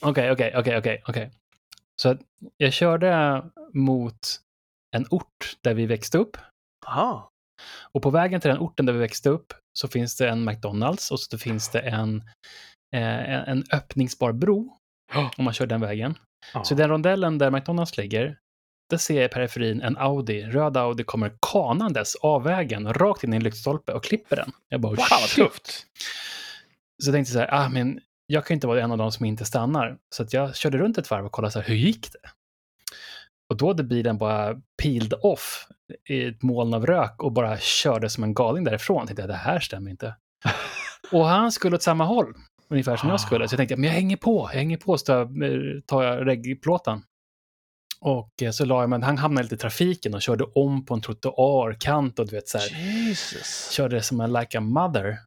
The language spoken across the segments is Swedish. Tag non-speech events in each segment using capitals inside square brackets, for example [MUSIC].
Okej, okej, okej, okej, okej. Så jag körde mot en ort där vi växte upp. Aha. Och på vägen till den orten där vi växte upp så finns det en McDonalds och så finns det en, eh, en öppningsbar bro om man kör den vägen. Ja. Så i den rondellen där McDonalds ligger, där ser jag i periferin en Audi, röd Audi kommer kanandes av vägen rakt in i en lyktstolpe och klipper den. Jag bara, Wow, vad tufft. Så jag tänkte så här, ah, men jag kan inte vara en av de som inte stannar. Så jag körde runt ett varv och kollade så här, hur gick det? Och då hade bilen bara peeled off i ett moln av rök och bara körde som en galning därifrån. Jag tänkte, det här stämmer inte. [LAUGHS] och han skulle åt samma håll, ungefär som jag skulle. Så jag tänkte, men jag hänger på, jag hänger på, så tar jag, eh, jag reggplåten. Och eh, så la jag, men han hamnade lite i trafiken och körde om på en trottoarkant och du vet så här, Jesus. körde som en like a mother.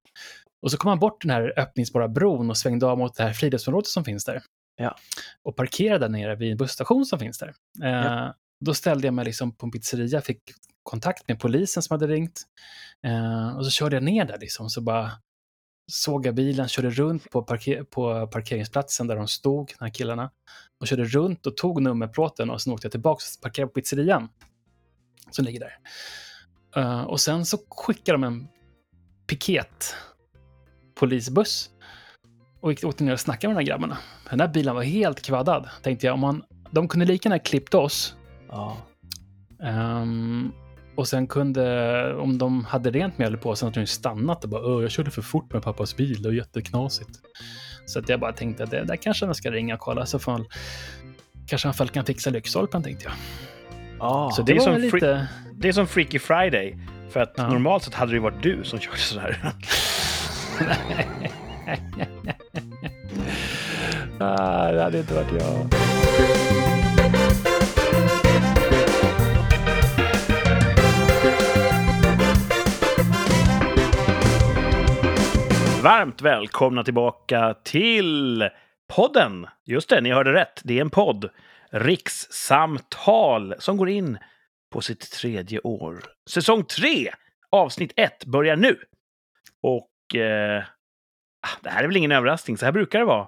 Och så kom han bort den här öppningsbara bron och svängde av mot det här friluftsområdet som finns där. Ja. Och parkerade där nere vid en busstation som finns där. Eh, Ja. Då ställde jag mig liksom på en pizzeria, fick kontakt med polisen som hade ringt. Eh, och så körde jag ner där liksom, så bara såg jag bilen, körde runt på, parker på parkeringsplatsen där de stod, de här killarna. Och körde runt och tog nummerplåten och sen åkte jag tillbaka och parkerade på pizzerian. Som ligger där. Eh, och sen så skickade de en piket polisbuss och gick åkte ner och snackade med de här grabbarna. Den där bilen var helt kvaddad. Tänkte jag, om man, de kunde lika gärna klippt oss. Ja. ehm, och sen kunde, om de hade rent mjöl på sig, hade de stannat och bara "Åh, jag körde för fort med pappas bil, det var jätteknasigt. Så att jag bara tänkte att det där kanske man ska ringa och kolla, så fall kanske han kan fixa lyktstolpen, tänkte jag. Ja. så det det, är som lite... Det är som Freaky Friday. För att Ja. normalt sett hade det varit du som körde sådär. [LAUGHS] ah, det hade inte varit jag. Varmt välkomna tillbaka till podden. Just det, ni hörde rätt. Det är en podd. Rikssamtal som går in på sitt tredje år. Säsong 3, avsnitt 1, börjar nu. Och eh, ah, det här är väl ingen överraskning, så här brukar det vara.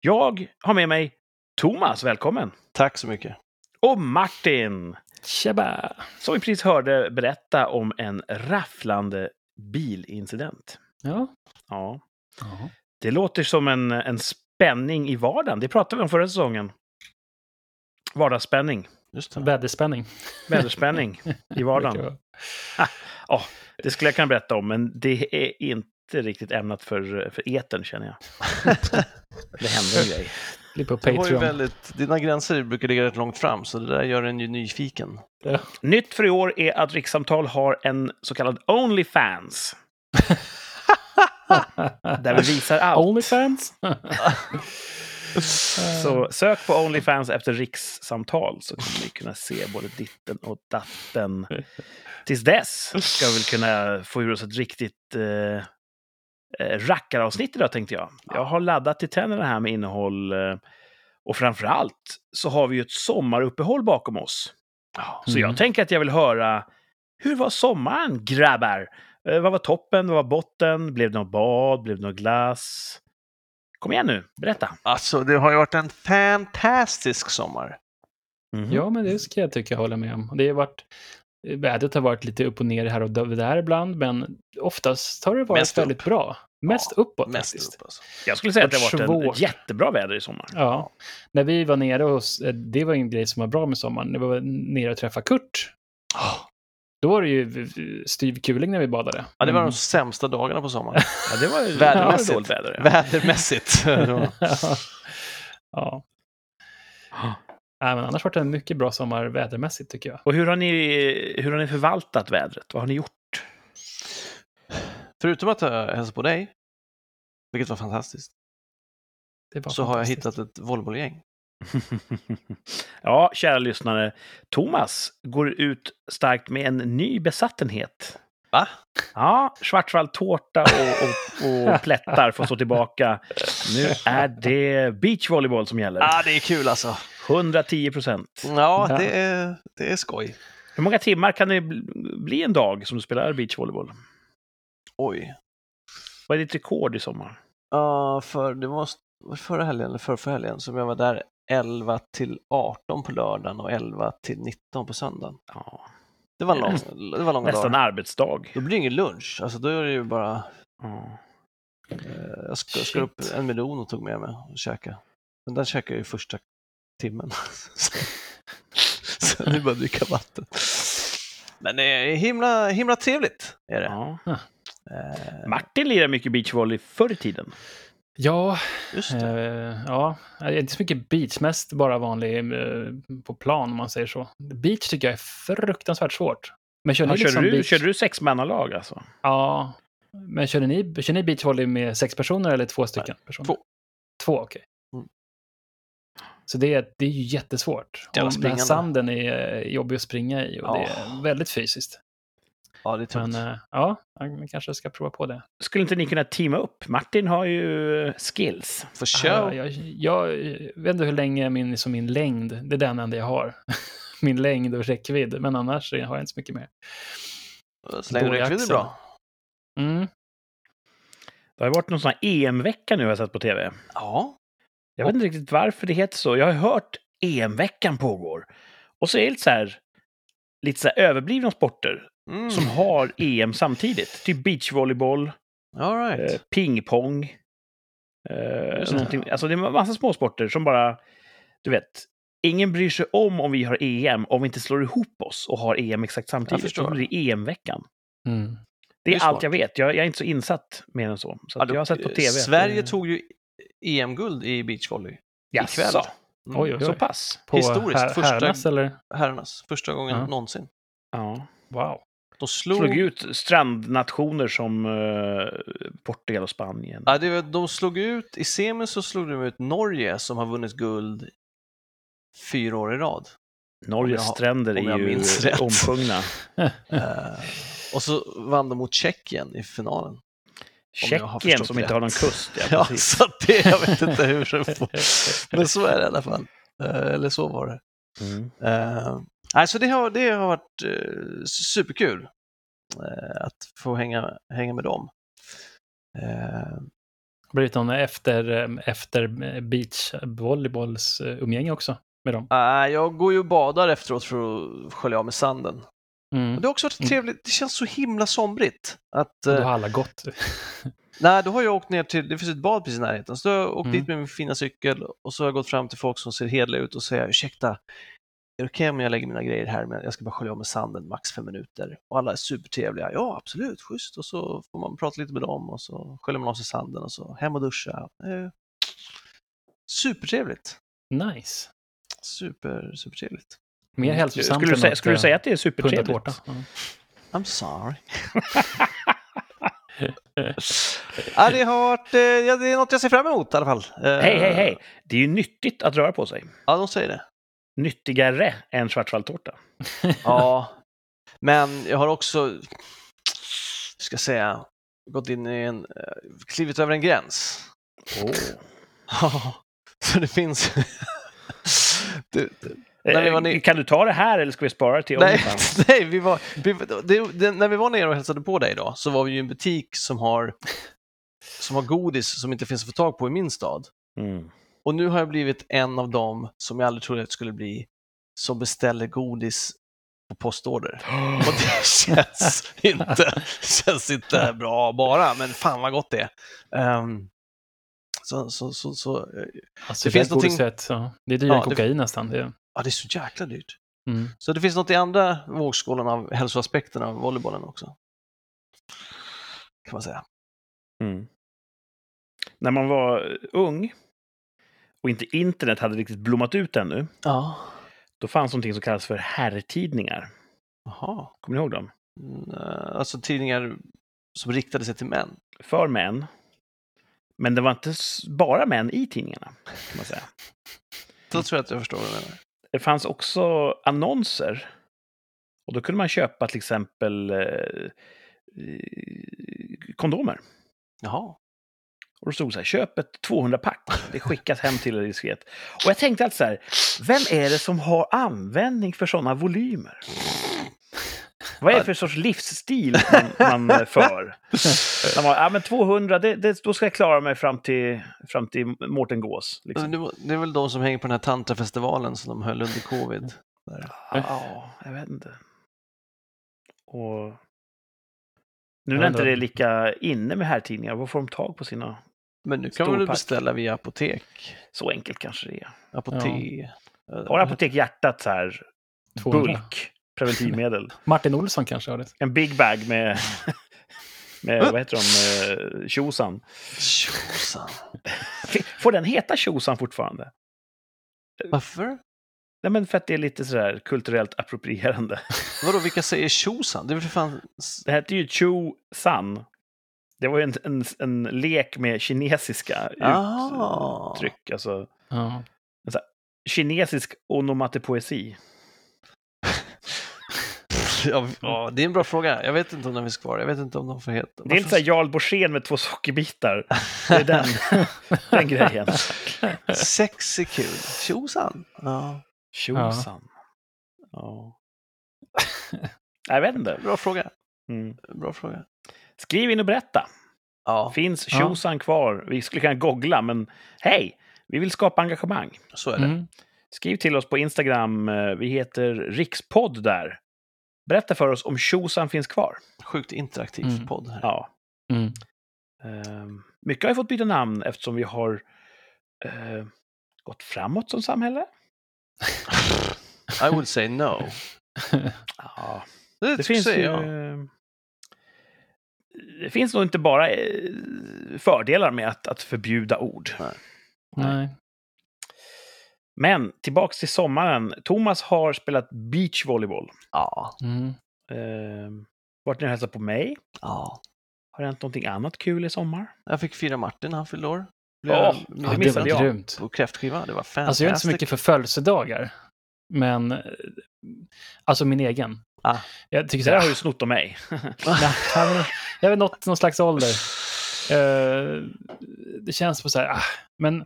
Jag har med mig Thomas, välkommen. Tack så mycket. Och Martin, Tjaba! som vi precis hörde berätta om en rafflande bilincident. Ja. Ja, ja. det låter som en, en spänning i vardagen. Det pratade vi om förra säsongen. Vardagsspänning, Just det. Väderspänning. väderspänning i vardagen. [LAUGHS] Ja, det skulle jag kunna berätta om, men det är inte riktigt ämnat för, för eten känner jag. [LAUGHS] Det händer en grej. På Du har ju Patreon. väldigt, dina gränser brukar ligga rätt långt fram, så det där gör en ju nyfiken. Nytt för i år är att Rikssamtal har en så kallad Onlyfans. [LAUGHS] Där vi visar allt. Onlyfans? [LAUGHS] Så sök på Onlyfans efter rikssamtal så kommer ni kunna se både ditten och datten. Tills dess ska vi väl kunna få ur oss ett riktigt eh, eh, rackaravsnitt idag tänkte jag. Jag har laddat till tänderna här med innehåll. Eh, och framför allt så har vi ju ett sommaruppehåll bakom oss. Så Mm. jag tänker att jag vill höra, hur var sommaren grabbar? Eh, vad var toppen, vad var botten? Blev det något bad? Blev det något glass? Kom igen nu, berätta. Alltså, det har ju varit en fantastisk sommar. Mhm. Ja, men det ska jag tycka hålla med om. Det har varit, vädret har varit lite upp och ner här och där ibland, men oftast har det varit Mest väldigt upp. bra. Mest Ja, uppåt Mest faktiskt. upp alltså. Jag skulle säga att det har varit svårt. ett jättebra väder i sommar. Ja. När vi var nere hos, eh, det var en grej som var bra med sommaren, när vi var nere och träffade Kurt. Då var det ju styv kuling när vi badade. Ja, det var Mm. de sämsta dagarna på sommaren. [LAUGHS] Ja, det var ju Vädermässigt. dåligt väder. Ja. Vädermässigt. [LAUGHS] Ja. ja. Nej, men annars har det en mycket bra sommar vädermässigt tycker jag. Och hur har, ni, hur har ni förvaltat vädret? Vad har ni gjort? Förutom att jag hälsade på dig, vilket var fantastiskt, Det var så har jag fantastiskt. hittat ett volleybollgäng. [LAUGHS] ja, kära lyssnare. Thomas går ut starkt med en ny besattenhet. Va? Ja, schwarzwaldtårta och, och, och [LAUGHS] plättar får stå tillbaka. Nu är det beachvolleyboll som gäller. Ah, det är kul alltså. 110 procent. Ja, Ja. det är, det är skoj. Hur många timmar kan det bl- bli en dag som du spelar beachvolleyboll? Oj. Vad är ditt rekord i sommar? Ja, för det måste var förra helgen eller förra helgen som jag var där 11 till 18 på lördagen och 11 till 19 på söndagen. Ja. Det var, lång, det var långa Nästan dagar. arbetsdag. Då blir det ingen lunch, alltså då är det ju bara, eh, jag skar, upp en melon och tog med mig och käkade. Men den käkade jag ju första timmen. [LAUGHS] så, så nu bara dricka vatten. Men det är himla, himla trevligt. Är det. Ja. Eh, Martin lirade mycket beachvolley förr i tiden. Ja, just det. eh, ja, inte så mycket beach, mest bara vanlig eh, på plan om man säger så. Beach tycker jag är fruktansvärt svårt. Men kör ni Ja, liksom körde, du, beach? körde du sexmannalag alltså? Ja, men körde ni, kör ni beachvolley med sex personer eller två stycken personer? två. Två, okej. Mm. Så det är, det är ju jättesvårt. Den här sanden är eh, jobbig att springa i och det Ja. är väldigt fysiskt. Ja, det är tungt. Men eh, ja, man kanske ska prova på det. Skulle inte ni kunna teama upp? Martin har ju skills. För Ja, show. jag, jag vet inte hur länge min, som min längd, det är den enda jag har. [LAUGHS] min längd och räckvidd, men annars har jag inte så mycket mer. Så länge räckvidd är bra. Mm. Det har ju varit någon sån här EM-vecka nu har jag sett på tv. Ja. Jag vet inte riktigt varför det heter så. Jag har hört EM-veckan pågår. Och så är det lite så här, lite så här överblivna sporter Mm. som har EM samtidigt. Typ beachvolleyboll, right. eh, pingpong. Eh. Alltså det är en massa småsporter som bara, du vet, ingen bryr sig om om vi har EM om vi inte slår ihop oss och har EM exakt samtidigt. Då blir det EM-veckan. Mm. Det är, Det är allt jag vet. Jag, jag är inte så insatt mer än så. Så Ja, då- jag har sett på tv. Sverige det- tog ju EM-guld i beachvolley. Jaså? ikväll. Mm. Oj, oj, Så oj. pass? På Historiskt, här, första- Härnas eller? Herrarnas. Första gången Ja. någonsin. Ja. Wow. De slog... Slog ut strandnationer som eh, Portugal och Spanien. Ja, det, var- de slog ut, i semin så slog de ut Norge som har vunnit guld fyra år i rad. Norges jag- stränder är ju omsjungna. [LAUGHS] [LAUGHS] Eh, och så vann de mot Tjeckien i finalen. Tjeckien som inte rätt. har någon kust. Ja, [LAUGHS] Ja, så det, jag vet inte hur det får. Men så är det i alla fall. Eh, eller så var det. Mm. Uh, alltså det har, det har varit eh, superkul eh, att få hänga, hänga med dem. Eh, Blivit någon efter, eh, efter eh, umgänge också med dem. ah, jag går ju och badar efteråt för att skölja av med sanden. Mm. Det har också varit Mm. trevligt, det känns så himla somrigt. Att, Då eh, har alla gått. [LAUGHS] nej, då har jag åkt ner till, det finns ett bad precis i närheten, så då har jag åkt Mm. dit med min fina cykel och så har jag gått fram till folk som ser hederliga ut och säger ursäkta, är det okej om jag lägger mina grejer här, men jag ska bara skölja av med sanden max fem minuter. Och alla är supertrevliga, ja absolut, schysst. Och så får man prata lite med dem och så sköljer man av sig sanden och så hem och duscha. Eh, supertrevligt. Nice. Super, supertrevligt. Mer hälsosamt Skulle du, säga, att, skulle du eh, säga att det är supertrevligt? tårta. Ja. I'm sorry. [LAUGHS] ja, det har varit, eh, ja, det är något jag ser fram emot i alla fall. Hej, hej, hej! Det är ju nyttigt att röra på sig. Ja, de säger det. Nyttigare än schwarzwaldtårta. [LAUGHS] Ja, men jag har också, ska säga, gått in i en, eh, klivit över en gräns. Oh. [LAUGHS] Ja, så det finns... [LAUGHS] det, det, Eh, Kan du ta det här eller ska vi spara till nej, nej, vi var, vi, det, det, när vi var nere och hälsade på dig då, så var vi i en butik som har, som har godis som inte finns att få tag på i min stad. Mm. Och nu har jag blivit en av dem som jag aldrig trodde jag skulle bli, som beställer godis på postorder. [GASPS] Och det känns inte, känns inte bra bara, men fan vad gott det är. Ehm, så, så, så, så, eh, Alltså, Det finns någonting- godiset, ja. Det är dyrare Ja, än det- kokain nästan. Det, ja, det är så jäkla dyrt. mm. Så det finns något i andra vågskålen av hälsoaspekterna av volleybollen också. Kan man säga. Mm. När man var ung och inte internet hade riktigt blommat ut ännu, Ja. då fanns någonting som kallas för herrtidningar. Jaha. Kommer ni ihåg dem? Mm, eh, Alltså tidningar som riktade sig till män. För män. Men det var inte bara män i tidningarna, kan man säga. [LAUGHS] Då tror jag att jag förstår vad du menar. Det fanns också annonser. Och då kunde man köpa till exempel eh, eh, kondomer. Jaha. Och då stod så här, köp ett 200-pack. Det skickas hem till er diskret. Och jag tänkte alltid så här, vem är det som har användning för sådana volymer? Vad är det för sorts livsstil man, man för? Man, ja, men 200, det, det, då ska jag klara mig fram till, fram till Mårten Gås. Liksom. Det var- Det är väl de som hänger på den här tantrafestivalen som de höll under covid. Ja, jag vet inte. Och nu när inte det är lika inne med herrtidningar, vad får de tag på sina... Men nu kan man väl beställa via apotek? Så enkelt kanske det är. Apotek. Har Apotek Hjärtat så här 200. bulk preventivmedel? [LAUGHS] Martin Olsson kanske har det. En big bag med, [LAUGHS] med vad heter de, eh, tjosan. Tjosan. [LAUGHS] Får den heta tjosan fortfarande? Varför? Nej, men för att det är lite sådär kulturellt approprierande. Vadå, vilka säger tjosan? Det är för fan... Det hette ju Chu San. Det var ju en, en, en lek med kinesiska Ah. uttryck. Alltså, Ja. kinesisk onomatopoesi. [LAUGHS] Ja, det är en bra fråga. Jag vet inte om de finns kvar. Jag vet inte om de får heta... Det är lite såhär Jarl Borssén med två sockerbitar. Det är den, [LAUGHS] den grejen. Sex är kul. Tjosan. Ja, Tjosan. Ja. Jag vet inte. bra fråga. Mm. Bra fråga. Skriv in och berätta. Ja, Finns Ja. tjosan kvar? Vi skulle kunna googla, men hej, vi vill skapa engagemang. så är det. Mm. Skriv till oss på Instagram. eh, Vi heter Rikspodd där. Berätta för oss om tjosan finns kvar. Sjukt interaktiv Mm. podd här. Ja. Mm. Ehm, mycket har ju fått byta namn eftersom vi har eh, gått framåt som samhälle. [LAUGHS] I would say no. Ja, Det, det finns ju... säger jag. Det finns nog inte bara eh, fördelar med att, att förbjuda ord. Nej. Men tillbaks till sommaren. Thomas har spelat beachvolleyboll. Ja. Mm. Eh, varit nere och hälsat på mig. ja. Har det hänt någonting annat kul i sommar? Jag fick fira Martin, han fyllde år. Blev jag det Ja, det missade var jag. grymt. på kräftskiva. Det var fantastiskt. Alltså jag är inte så mycket för födelsedagar. Men, alltså min egen. Ah. Jag tycker Så här, har du snott av mig. Jag har nått någon slags ålder. Eh, det känns på så här, ah, men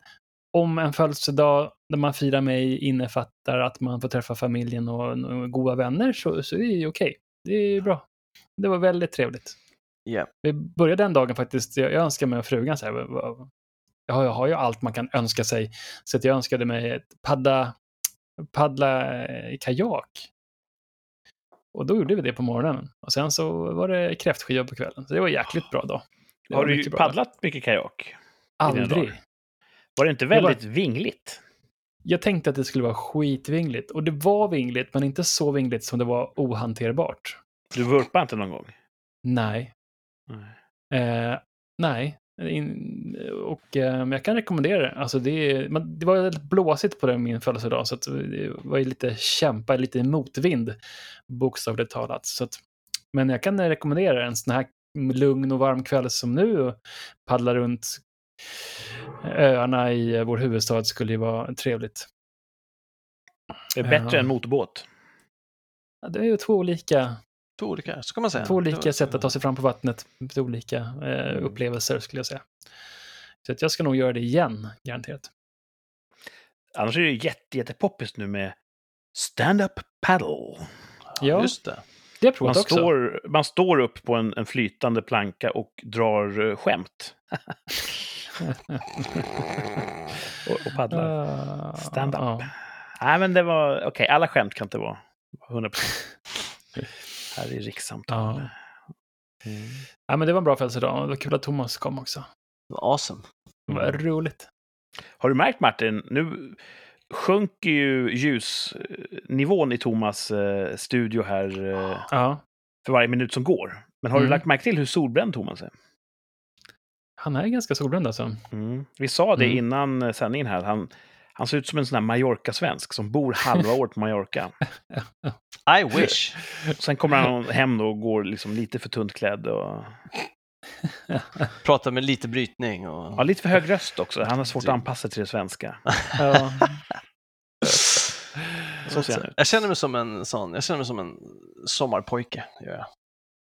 om en födelsedag där man firar mig innefattar att man får träffa familjen och, och goda vänner så, så är det ju okej. Det är bra. Det var väldigt trevligt. Ja. Vi började den dagen faktiskt, jag, jag önskade mig och frugan så här, jag har, jag har ju allt man kan önska sig. Så att jag önskade mig ett paddla, paddla eh, kajak. Och då gjorde vi det på morgonen. Och sen så var det kräftskiva på kvällen. Så det var jäkligt bra då. Det Har var du mycket paddlat mycket kajak? Aldrig. Var det inte var- väldigt vingligt? Jag tänkte att det skulle vara skitvingligt. Och det var vingligt, men inte så vingligt som det var ohanterbart. Du vurpade inte någon gång? Nej. Nej. Eh, nej. In, och eh, jag kan rekommendera det. Alltså det, men det var väldigt blåsigt på den min födelsedag, så det var ju lite kämpa, lite motvind, bokstavligt talat. Så att, men jag kan rekommendera en sån här lugn och varm kväll som nu och paddla runt öarna i vår huvudstad skulle ju vara trevligt. Det är bättre Ja. än motorbåt. Ja, Det är ju två olika, Två olika, så kan man säga. två olika var- sätt att ta sig fram på vattnet, två olika eh, upplevelser skulle jag säga. Så att jag ska nog göra det igen, garanterat. Annars är det ju jätte, jättepoppis nu med stand-up paddle. Ja. Just det. Det har jag Man också. står, man står upp på en, en flytande planka och drar eh, skämt. [LAUGHS] och, och paddlar. Ah, Stand-up. ja. Nej, men det var... Okej, alla skämt kan inte vara 100 [LAUGHS] Här i rikssamtal. Ja. Mm. ja, men det var en bra födelsedag. Det var kul att Thomas kom också. Det var awesome. Det var roligt. Har du märkt Martin, nu sjunker ju ljusnivån i Thomas eh, studio här eh, Ja, för varje minut som går. Men har du Mm. lagt märke till hur solbränd Thomas är? han är ganska solbränd alltså. Mm. Vi sa det Mm. innan eh, sändningen här. Han, han ser ut som en sån här Mallorca-svensk som bor halva året på Mallorca. [LAUGHS] I wish. Sen kommer han hem då och går liksom lite för tunt klädd. Och... Prata med lite brytning och... Ja, lite för hög röst också. Han har svårt att anpassa sig till det svenska. Ja. Så ser han ut. Jag känner mig som en sån, jag känner mig som en sommarpojke. Gör jag.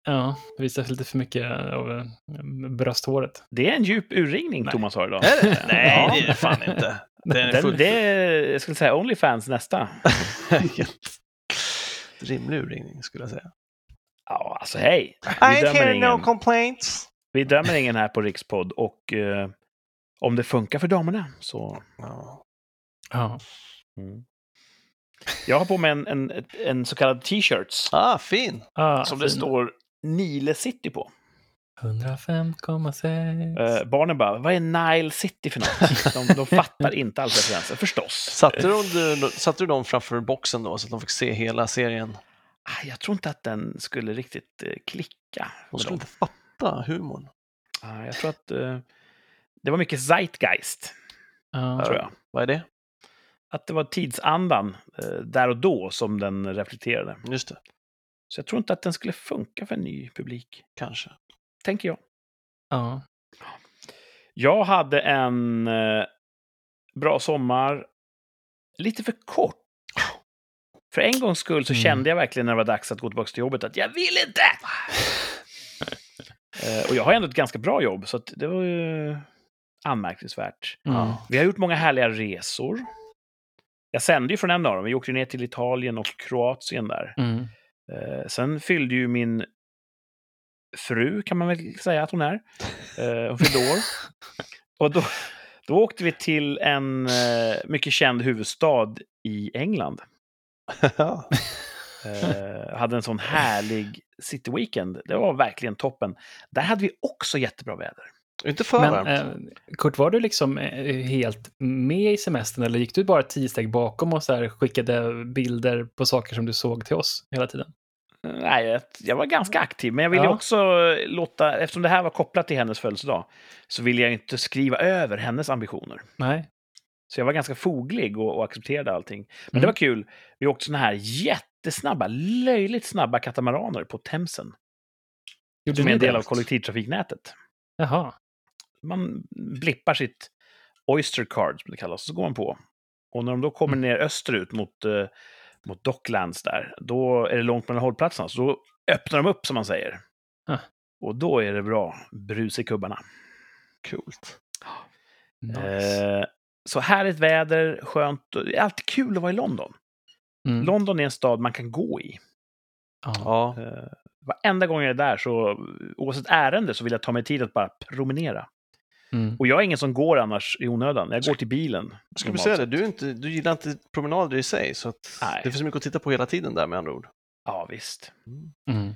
ja, det visar lite för mycket av eh, brösthåret. Det är en djup urringning Nej. Thomas har idag. Är det? [LAUGHS] Nej, Ja. det är det fan inte. Den fullt... det är, jag skulle säga, Onlyfans nästa. [LAUGHS] Rimlig urringning skulle jag säga. Ja, alltså hej. I ain't hearing no complaints. vi dömer ingen här på Rikspodd och eh, om det funkar för damerna så... Ja. Ja. Mm. Jag har på mig en, en, en så kallad t-shirts Ah, fin. Ah, som det fin. står Nile City på. 105,6. Eh, barnen bara, vad är Nile City för något? [LAUGHS] De, de fattar inte alls referensen, förstås. Satte du, satte du dem framför boxen då så att de fick se hela serien? Ah, Jag tror inte att den skulle riktigt eh, klicka. De skulle dem. inte fatta humorn. Ah, Jag tror att eh, det var mycket zeitgeist, Ja. tror jag. Vad är det? Att det var tidsandan eh, där och då som den reflekterade. Just det, Så jag tror inte att den skulle funka för en ny publik, kanske. Tänker jag. Ja. Jag hade en eh, bra sommar, lite för kort. För en gångs skull så Mm. kände jag verkligen när det var dags att gå tillbaka till jobbet att jag vill inte! [LAUGHS] Eh, och jag har ändå ett ganska bra jobb, så att det var ju anmärkningsvärt. Mm. Vi har gjort många härliga resor. Jag sände ju från en av dem. Vi åkte ner till Italien och Kroatien där. Mm. Eh, sen fyllde ju min fru, kan man väl säga att hon är. Eh, hon fyllde år. Och då, då åkte vi till en eh, mycket känd huvudstad i England. Eh, hade en sån härlig city weekend. Det var verkligen toppen. Där hade vi också jättebra väder. inte för Men varmt. eh, Kurt, var du liksom eh, helt med i semestern eller gick du bara tio steg bakom och så här skickade bilder på saker som du såg till oss hela tiden? Nej, jag, var ganska aktiv, men jag ville Ja. också låta, eftersom det här var kopplat till hennes födelsedag, så ville jag inte skriva över hennes ambitioner. Nej. Så jag var ganska foglig och, och accepterade allting. Men Mm. det var kul. Vi åkte såna här jättesnabba, löjligt snabba katamaraner på Themsen. Gjorde Som är en del av kollektivtrafiknätet. Jaha. Man blippar sitt Oyster card, som det kallas, så går man på. Och när de då kommer Mm. ner österut mot, eh, mot Docklands där, då är det långt mellan hållplatserna. Så då öppnar de upp, som man säger. Ah. Och då är det bra brus i kubbarna. Coolt. Nice. Eh, så härligt väder, skönt. Det är alltid kul att vara i London. Mm. London är en stad man kan gå i. Ja. Ja, Eh, varenda gång jag är där, så oavsett ärende, så vill jag ta mig tid att bara promenera. Mm. Och jag är ingen som går annars i onödan. Jag går till bilen. skulle normalt säga det. Du, inte, du gillar inte promenader i sig, så att Nej. det finns mycket att titta på hela tiden där med andra ord. Ja, visst. Mm.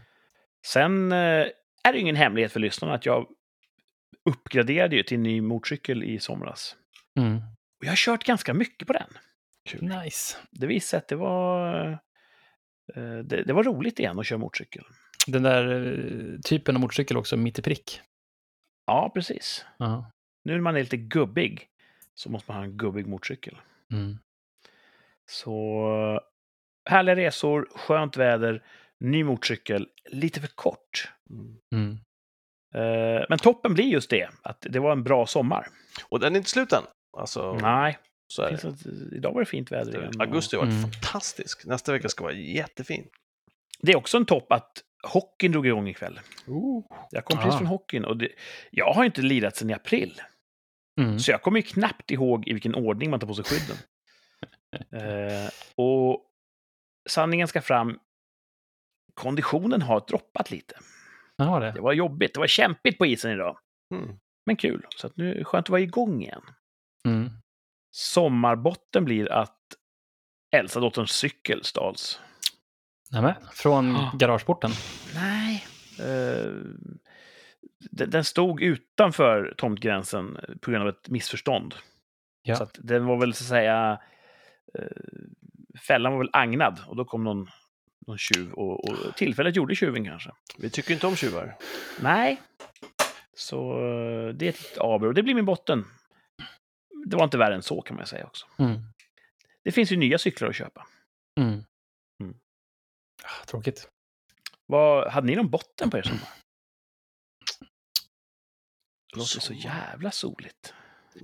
Sen eh, är det ju ingen hemlighet för lyssnarna att jag uppgraderade ju till en ny motorcykel i somras. Mm. Och jag har kört ganska mycket på den. Nice. Det visade sig att det var, eh, det, det var roligt igen att köra motorcykel. Den där eh, typen av motorcykel också, mitt i prick. Ja, precis. Ja. Nu när man är lite gubbig så måste man ha en gubbig motorcykel. Mm. Så härliga resor, skönt väder, ny motorcykel, lite för kort. Mm. Mm. Eh, Men toppen blir just det, att det var en bra sommar. Och den är inte slut än. Alltså, Nej, så är det det. finns att, idag var det fint väder igen. Augusti har varit Mm. fantastisk. Nästa vecka ska vara jättefin. Det är också en topp att hockeyn drog igång ikväll. Jag kom precis Ah. från hockeyn och det, jag har inte lirat sedan i april. Mm. Så jag kommer ju knappt ihåg i vilken ordning man tar på sig skydden. [LAUGHS] eh, och sanningen ska fram, konditionen har droppat lite. Jag har det. Det var jobbigt, det var kämpigt på isen idag. Mm. Men kul, så att nu är det skönt att vara igång igen. Mm. Sommarbotten blir att Elsa dotterns cykel stals. Nämen, från Ah. garageporten. Nej. Eh, den, den stod utanför tomtgränsen på grund av ett missförstånd. Ja. Så att den var väl så att säga... Eh, fällan var väl agnad och då kom någon, någon tjuv och, och tillfället gjorde tjuven kanske. Vi tycker inte om tjuvar. Nej. Så eh, det är ett aber och det blir min botten. Det var inte värre än så kan man säga också. Mm. Det finns ju nya cyklar att köpa. Mm. Ah, tråkigt. Vad, hade ni någon botten på er sommar? Det låter så jävla soligt.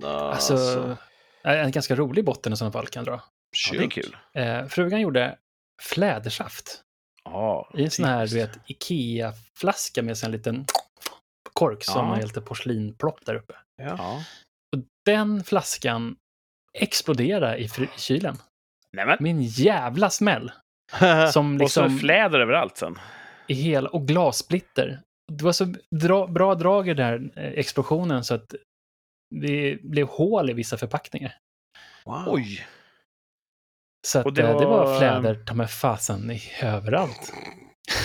Alltså, en ganska rolig botten i sådana fall kan jag dra. Ja, det är kul. Eh, frugan gjorde flädersaft Ja, i en sån här, du vet, Ikea-flaska med en liten kork som har lite porslinplopp där uppe. Ja. Och den flaskan exploderade i, i kylen. Nämen. Min jävla smäll. [LAUGHS] Som Och så liksom... fläder överallt sen. i hela, och glassplitter. Det var så dra, bra drag i den här eh, explosionen så att det blev hål i vissa förpackningar. Wow. Oj! Så att Och det, var, det var fläder ta mig fasen i överallt.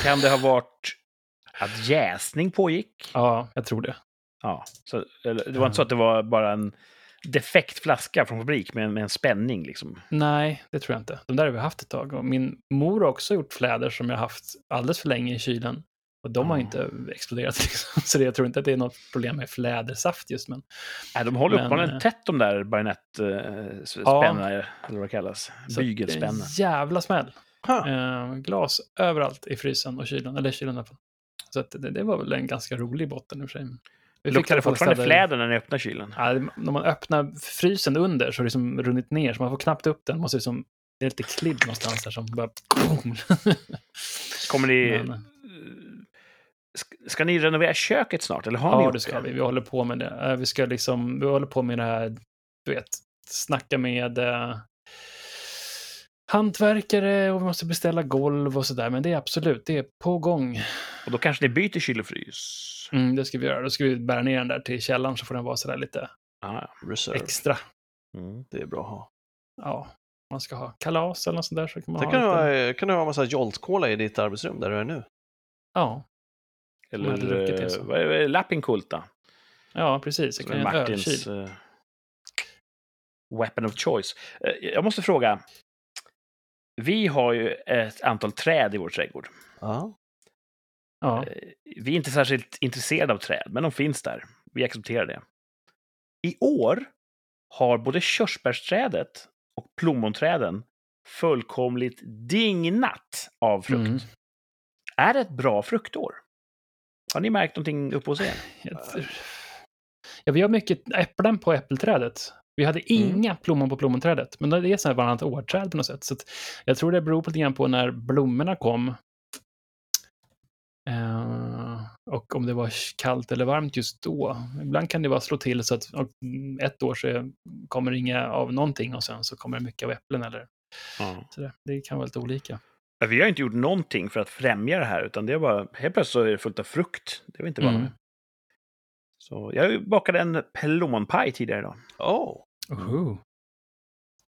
Kan det ha varit [LAUGHS] att jäsning pågick? Ja, jag tror det. Ja. Så, eller, det var inte så att det var bara en defekt flaska från fabrik med, en- med en spänning liksom? Nej, det tror jag inte. De där har vi haft ett tag. Och min mor har också gjort fläder som jag haft alldeles för länge i kylen. Och de har Ah. inte exploderat. [LAUGHS] Liksom. Så det, jag tror inte att det är något problem med flädersaft just. Men Nej, de håller uppenbarligen eh, tätt de där bajonettspännena, Ja. eller vad det kallas. en jävla smäll. Eh, glas överallt i frysen och kylen. Eller kylen i alla fall. Så det, det var väl en ganska rolig botten i och för sig. Vi Luktar det fortfarande fläder när ni öppnar kylen? Ja, när man öppnar frysen under så har det liksom runnit ner, så man får knappt upp den. Måste liksom, det är lite klibb någonstans där som bara... Kommer ni... Men- Ska, ni renovera köket snart, eller har ni Ja, gjort det ska vi. Vi håller på med det. Eh, Vi ska liksom, vi håller på med det här, du vet, snacka med eh, hantverkare och vi måste beställa golv och sådär. Men det är absolut, det är på gång. Och då kanske ni byter kyl och frys? Mm, det ska vi göra. Då ska vi bära ner den där till källaren så får den vara sådär lite Ah, Reserve. extra. mm. Det är bra att ha. Ja, man ska ha kalas eller något sånt där så kan man Det ha kan du lite... ha, kan du ha en massa Jolt-cola i ditt arbetsrum där du är nu. Ja, Eller druckit eh, så. vad är det? Lappinkulta? ja, precis. Jag kan göra en Martins ölkyl. eh, weapon of choice. Eh, jag måste fråga. Vi har ju ett antal träd i vår trädgård. Ja. Ja, Eh, Vi är inte särskilt intresserade av träd, men de finns där. Vi accepterar det. I år har både körsbärsträdet och plommonträden fullkomligt dignat av frukt. Mm. Är det ett bra fruktår? Har ni märkt någonting uppe hos er? [SIGHS] Ja, vi har mycket äpplen på äppelträdet. Vi hade Mm. inga plommon på plommonträdet, men det är så här varannat år-träd på något sätt. Så jag tror det beror på lite grann på när blommorna kom. Eh, och om det var kallt eller varmt just då. Ibland kan det vara slå till så att mm, ett år så kommer det inga av någonting och sen så kommer det mycket av äpplen eller sådär. Det kan vara lite olika. Ja, Vi har inte gjort någonting för att främja det här, utan det är bara, helt plötsligt så är det fullt av frukt. Det är vi inte vana Mm. Så jag bakade en plommonpaj tidigare idag. Oh. Oho.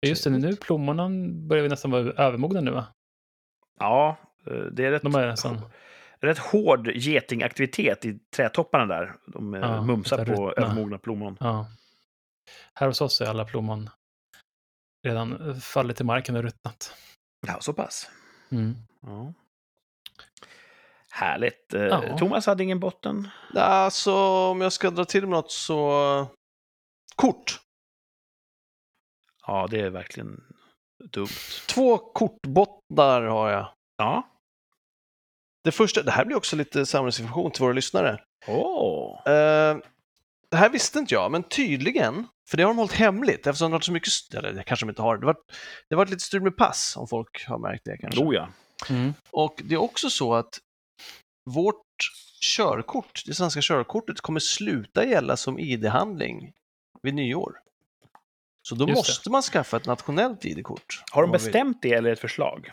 Just det, nu plommorna börjar vi nästan vara övermogna nu va? Ja, eh, det är rätt, De är nästan... rätt hård getingaktivitet i trädtopparna där. De eh, Ja, mumsar på övermogna plommon. Ja. Här hos oss är alla plommon redan eh, fallit till marken och ruttnat. Ja, så pass. Mm. Ja. Härligt. Eh, Ja. Thomas hade ingen botten. Alltså, om jag ska dra till med något så... Kort. Ja, det är verkligen dumt. Två kortbottnar har jag. Ja. Det första, det här blir också lite samhällsinformation till våra lyssnare. Åh! Eh, det här visste inte jag, men tydligen, för det har de hållit hemligt eftersom det har varit så mycket, eller det kanske de inte har, det har varit, det har varit lite strul med pass om folk har märkt det kanske. Oh ja. Mm. Och det är också så att vårt körkort, det svenska körkortet, kommer sluta gälla som ID-handling vid nyår. Så då Just det. måste man skaffa ett nationellt ID-kort. Har de bestämt det eller det ett förslag?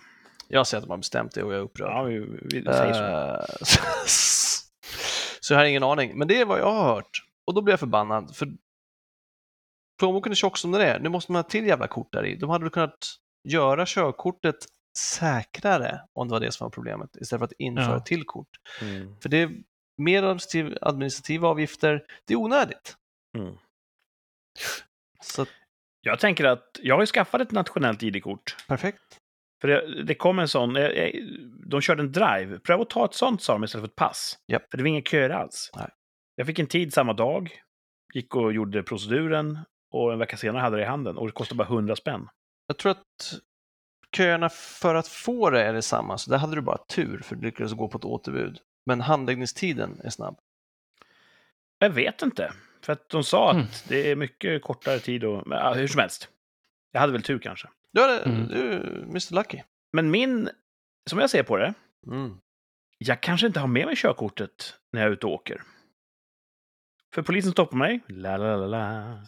Jag säger att de har bestämt det och jag är upprörd. Ja, vi, vi säger så. Eh, [LAUGHS] så jag har ingen aning, men det är vad jag har hört. Och då blir jag förbannad, för plånboken är tjock som den är. Nu måste man ha till jävla kort där i. De hade väl kunnat göra körkortet säkrare om det var det som var problemet, istället för att införa Ja. till kort. Mm. För det är mer administrativ, administrativa avgifter, det är onödigt. Mm. Så Jag tänker att jag har ju skaffat ett nationellt ID-kort. perfekt. För det, det kom en sån, eh, eh, de körde en drive. Pröva att ta ett sånt sa de istället för ett pass. Japp. För det var inga köer alls. Nej. Jag fick en tid samma dag, gick och gjorde proceduren och en vecka senare hade det i handen och det kostade bara 100 spänn. Jag tror att köerna för att få det är detsamma, så där hade du bara tur för du lyckades gå på ett återbud. Men handläggningstiden är snabb. Jag vet inte. För att de sa att Mm. det är mycket kortare tid och... Men, ja, hur som helst. Jag hade väl tur kanske. Du är, Mm. du är Mr Lucky. Men min, som jag ser på det, Mm. jag kanske inte har med mig körkortet när jag är ute och åker. För polisen stoppar mig. La, la, la, la.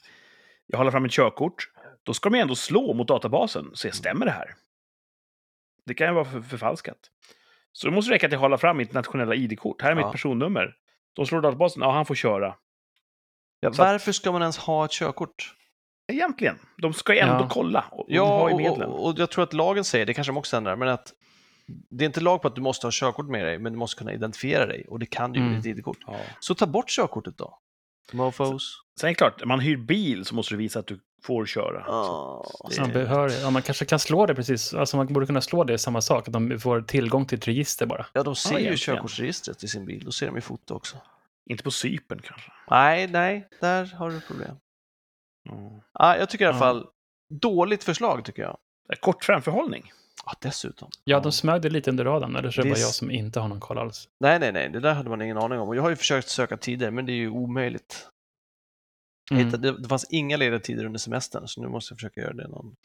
Jag håller fram ett körkort. Då ska de ändå slå mot databasen. Så jag stämmer det här? Det kan ju vara för, förfalskat. Så då måste det räcka att jag håller fram mitt nationella ID-kort. Här är Ja. mitt personnummer. De slår databasen, ja han får köra. Ja, varför ska man ens ha ett körkort? Egentligen. De ska ju ändå Ja. kolla. Och Ja, ju och, medlen. och, och jag tror att lagen säger, det kanske de också ändrar, men att det är inte lag på att du måste ha körkort med dig, men du måste kunna identifiera dig och det kan du ju med Mm. ditt ID-kort. Ja. Så ta bort körkortet då. Mofos. Sen är det klart, man hyr bil så måste du visa att du får köra. Ah. det- Så man, behör, ja, man kanske kan slå det precis, alltså man borde kunna slå det samma sak, att de får tillgång till ett register bara. Ja, de ser ju egentligen. körkortsregistret i sin bil, då ser de i foto också. Inte på Cypern kanske. Nej, nej, där har du problem. Ja. Ah, jag tycker i alla Ja. fall, dåligt förslag tycker jag. Kort framförhållning. Ah, dessutom. Ja, de smög det lite under radarn, eller så är det bara jag som inte har någon koll alls. Nej, nej, nej, det där hade man ingen aning om. Och jag har ju försökt söka tider, men det är ju omöjligt. Mm. hittade, det, det fanns inga lediga tider under semestern, så nu måste jag försöka göra det någon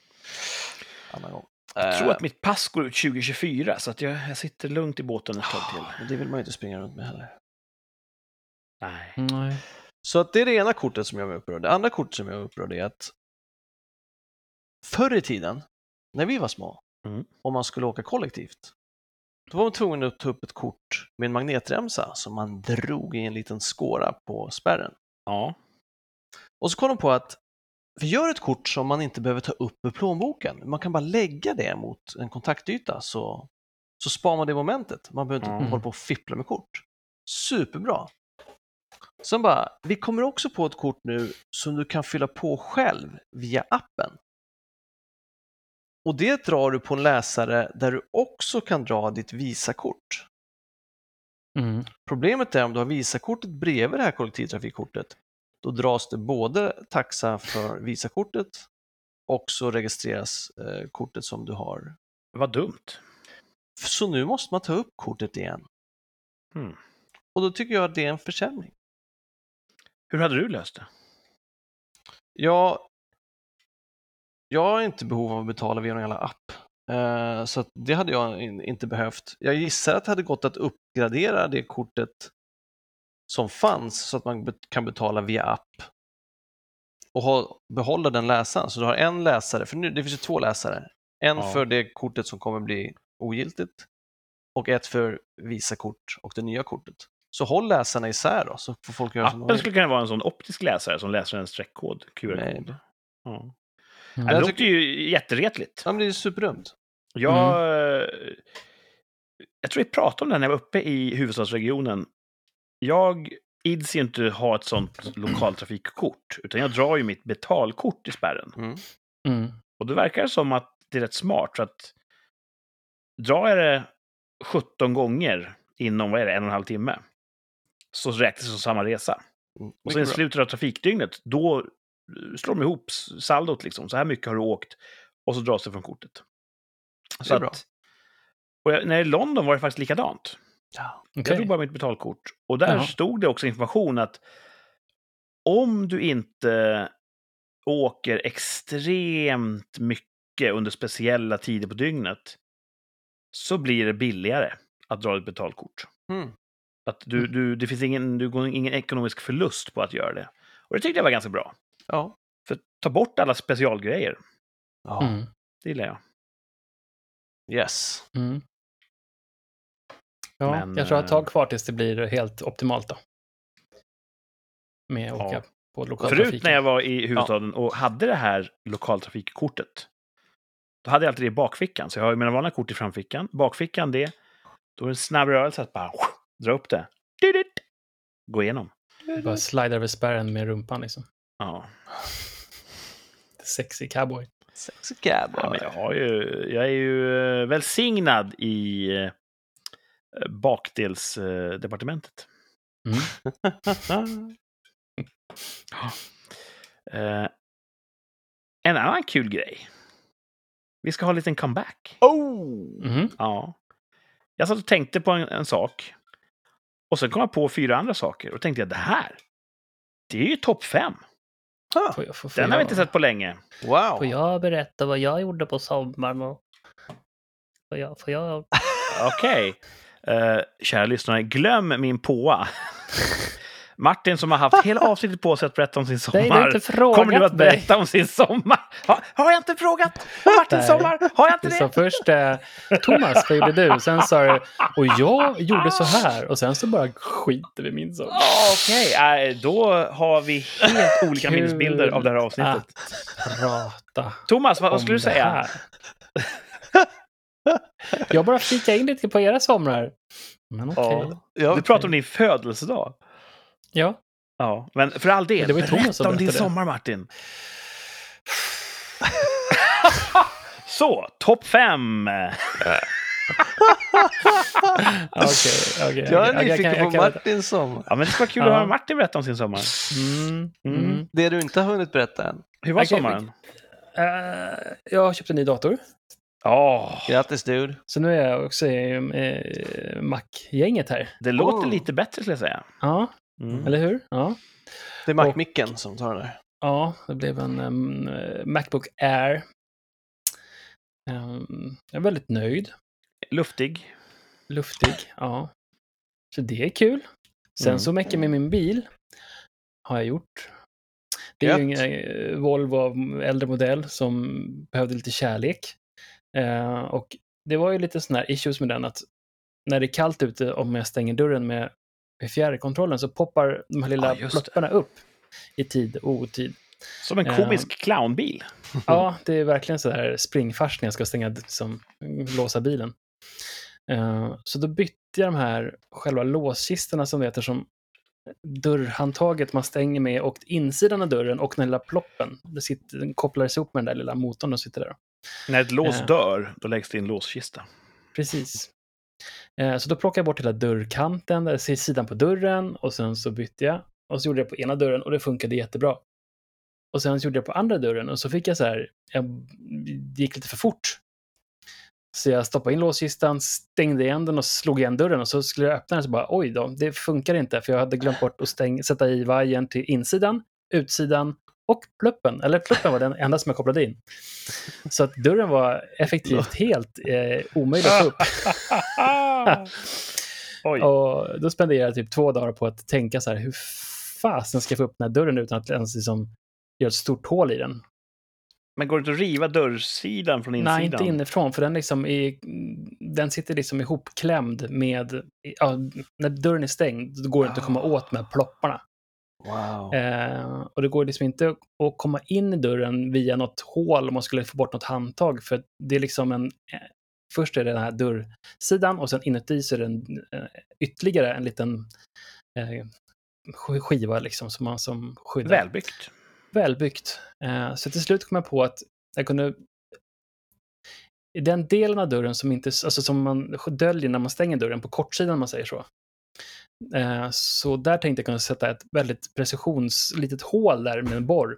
annan gång. Jag tror Eh, att mitt pass går ut 2024, så att jag, jag sitter lugnt i båten ett tag till. Men det vill man ju inte springa runt med heller. Nej. Nej. Så att det är det ena kortet som jag var upprörd. Det andra kortet som jag var upprörd är att förr i tiden, när vi var små, Mm. om man skulle åka kollektivt, då var man tvungen att ta upp ett kort med en magnetremsa som man drog i en liten skåra på spärren. Ja. Och så kom de på att vi gör ett kort som man inte behöver ta upp ur plånboken. Man kan bara lägga det mot en kontaktyta så, så spar man det momentet. Man behöver inte Mm. hålla på och fippla med kort. Superbra! Sen bara, vi kommer också på ett kort nu som du kan fylla på själv via appen. Och det drar du på en läsare där du också kan dra ditt Visakort. Mm. Problemet är om du har Visakortet bredvid det här kollektivtrafikkortet, då dras det både taxa för Visakortet och så registreras eh, kortet som du har. Vad dumt. Så nu måste man ta upp kortet igen. Mm. Och då tycker jag att det är en försämring. Hur hade du löst det? Jag, jag har inte behov av att betala via någon jävla app. Eh, så det hade jag in, inte behövt. Jag gissar att det hade gått att uppgradera det kortet som fanns så att man bet- kan betala via app och ha, behålla den läsaren. Så du har en läsare, för nu, det finns ju två läsare. En Ja. för det kortet som kommer bli ogiltigt och ett för Visakort och det nya kortet. Så håll läsarna isär då, så får folk göra Appen skulle kunna vara en sån optisk läsare som läser en streckkod, QR-kod. Nej. Ja. Mm. Det låter ju jätteretligt. Ja, men det är superdumt. Jag, eh, jag tror vi pratade om det här när jag var uppe i huvudstadsregionen. Jag ids ju inte ha ett sånt lokaltrafikkort, utan jag drar ju mitt betalkort i spärren. Mm. Mm. Och det verkar som att det är rätt smart, så att drar jag det 17 gånger inom, vad är det, en och en halv timme, så räknas det som samma resa. Mm. Och sen i slutet av trafikdygnet, då eh, slår de ihop saldot liksom. Så här mycket har du åkt. Och så dras det från kortet. Det Så är bra. att, och jag, när jag i London var det faktiskt likadant. Ja. Jag Okej. tog bara mitt betalkort. Och där Jaha. stod det också information att om du inte åker extremt mycket under speciella tider på dygnet så blir det billigare att dra ett betalkort. Mm. Att du, du, det finns ingen, du går ingen ekonomisk förlust på att göra det. Och det tyckte jag var ganska bra. Ja. För ta bort alla specialgrejer. ja. Mm. Det gillar jag. Yes. Mm. Ja, Men, jag tror ett eh, tag kvar tills det blir helt optimalt då. Med att Ja. åka på lokaltrafiken. Förut när jag var i huvudstaden och hade det här lokaltrafikkortet, då hade jag alltid det i bakfickan. Så jag har ju mina vanliga kort i framfickan, bakfickan det, då är det en snabb rörelse att bara dra upp det. Gå igenom. Bara slida över spärren med rumpan liksom. Ja. Sexy cowboy. Sexy cowboy. ja men jag, har ju, jag är ju eh, välsignad i eh, bakdelsdepartementet. Mm. [LAUGHS] Eh, en annan kul grej. Vi ska ha en liten comeback. oh! Mhm. Ja. Jag satt och tänkte på en, en sak. Och sen kom jag på fyra andra saker. Och tänkte jag, det här, det är ju topp fem. Ah, Får jag, får, får Den har vi inte sett på länge. wow! Får jag berätta vad jag gjorde på sommaren? Och... Får jag... Får jag... Okej. Eh, kära lyssnare, glöm min påa. [LAUGHS] Martin som har haft hela [LAUGHS] avsnittet på sig att berätta om sin du sommar. Kommer nu att mig. berätta om sin sommar? Ha, har jag inte frågat Martins Nej. sommar? Har jag inte Du det? sa först eh, Thomas, vad gjorde du? Sen sa du, och jag gjorde så här. Och sen så bara skiter vi min sommar. Okej, äh, då har vi helt olika minnesbilder av det här avsnittet. prata Thomas, vad, vad skulle du säga? här. Jag bara flikar in lite på era somrar. Men okej. Ja. Ja, Du pratar om din födelsedag. Ja. Ja, men för all del, Det var berätta om din sommar Martin. [LAUGHS] Så, topp fem. [LAUGHS] Okej, okej. Jag är okej. nyfiken kan- på kan- Martins sommar. Ja, men det skulle vara kul att höra Martin berätta om sin sommar. Mm, Mm. mm. Det du inte har hunnit berätta än. Hur var sommaren? Eh, jag har köpt en ny dator. Ja, Grattis dude. Så nu är jag också i eh, Mac-gänget här. det låter Oh. lite bättre skulle jag säga. Ja, Mm. eller hur? Ja. Det är Mac-micken som tar den där. Ja, det blev en eh, Macbook Air. Em, jag är väldigt nöjd. Luftig. Luftig, [LAUGHS] ja. Så det är kul. Sen Mm. så mycket med min bil har jag gjort. Det är ju en eh, Volvo av äldre modell som behövde lite kärlek. Eh, och det var ju lite sådana här issues med den att när det är kallt ute, om jag stänger dörren med fjärrkontrollen så poppar de här lilla Ja, plopparna upp i tid och otid. Som en komisk clownbil. [LAUGHS] Ja, det är verkligen så här springfars när jag ska stänga, som, låsa bilen. Eh, så då bytte jag de här själva låskistorna som det heter som dörrhandtaget man stänger med och insidan av dörren och den lilla ploppen. Det sitter, den kopplades ihop med den där lilla motorn som sitter där. När ett lås Eh. dör, då läggs det i en låskista. Precis. Eh, Så då plockade jag bort hela dörrkanten, eh, där sidan på dörren och sen så bytte jag. Och så gjorde jag på ena dörren och det funkade jättebra. Och sen så gjorde jag på andra dörren och så fick jag så här, jag, det gick lite för fort. Så jag stoppade in låskistan, stängde igen den och slog igen dörren och så skulle jag öppna den så bara oj då, det funkar inte för jag hade glömt bort att stäng, sätta i vajern till insidan, utsidan och pluppen. Eller pluppen var den enda som jag kopplade in. Så att dörren var effektivt [LAUGHS] helt eh, omöjlig att få upp. [LAUGHS] Och då spenderade jag typ två dagar på att tänka så här, hur fasen ska jag få upp den här dörren utan att ens liksom göra ett stort hål i den? Men går det inte att riva dörrsidan från insidan? Nej, inte inifrån, för den, liksom är, den sitter liksom ihopklämd med... Ja, när dörren är stängd, då går det inte att komma Ah. åt här plopparna. Wow. Eh, och det går liksom inte att komma in i dörren via något hål om man skulle få bort något handtag, för det är liksom en... Eh, först är det den här dörrsidan och sen inuti så är det en, eh, ytterligare en liten eh, sk- skiva liksom som man som skyddar. Välbyggt. Välbyggt. Eh, så till slut kom jag på att jag kunde... I den delen av dörren som, inte, alltså som man döljer när man stänger dörren, på kortsidan om man säger så. Eh, så där tänkte jag kunna sätta ett väldigt precisionslitet hål där med en borr.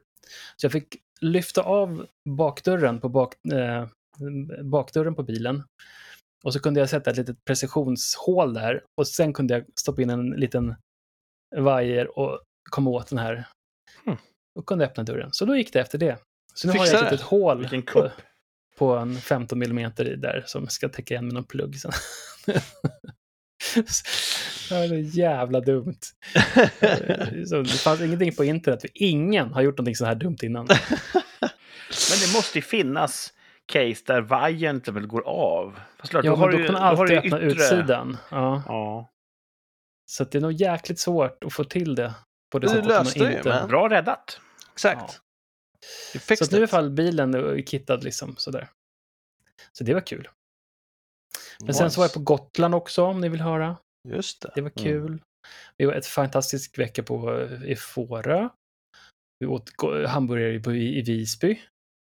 Så jag fick lyfta av bakdörren på bak, eh, bakdörren på bilen. Och så kunde jag sätta ett litet precisionshål där. Och sen kunde jag stoppa in en liten vajer och komma åt den här. Hmm. Och kunde öppna dörren. Så då gick det efter det. Så nu har Fixade jag ett litet hål på, på en 15 mm i där som ska täcka igen med någon plugg sen. [LAUGHS] [LAUGHS] det så jävla dumt. Så det fanns ingenting på internet, för ingen har gjort någonting så här dumt innan. [LAUGHS] Men det måste ju finnas case där vajern till exempel går av. Fast klart, Ja, har men då du- kan man har du alltid ju öppna yttre- utsidan. Ja. Ja. Så att det är nog jäkligt svårt att få till det. På det Du sättet att man löste det ju, inte... men- Bra räddat. Exakt. You Så nu är i alla fall bilen är kittad liksom sådär. Så det var kul. Men sen så var jag på Gotland också om ni vill höra. Just det. Det var Mm. kul. Vi var ett fantastisk vecka på, i Fårö. Vi åt hamburgare i, i Visby.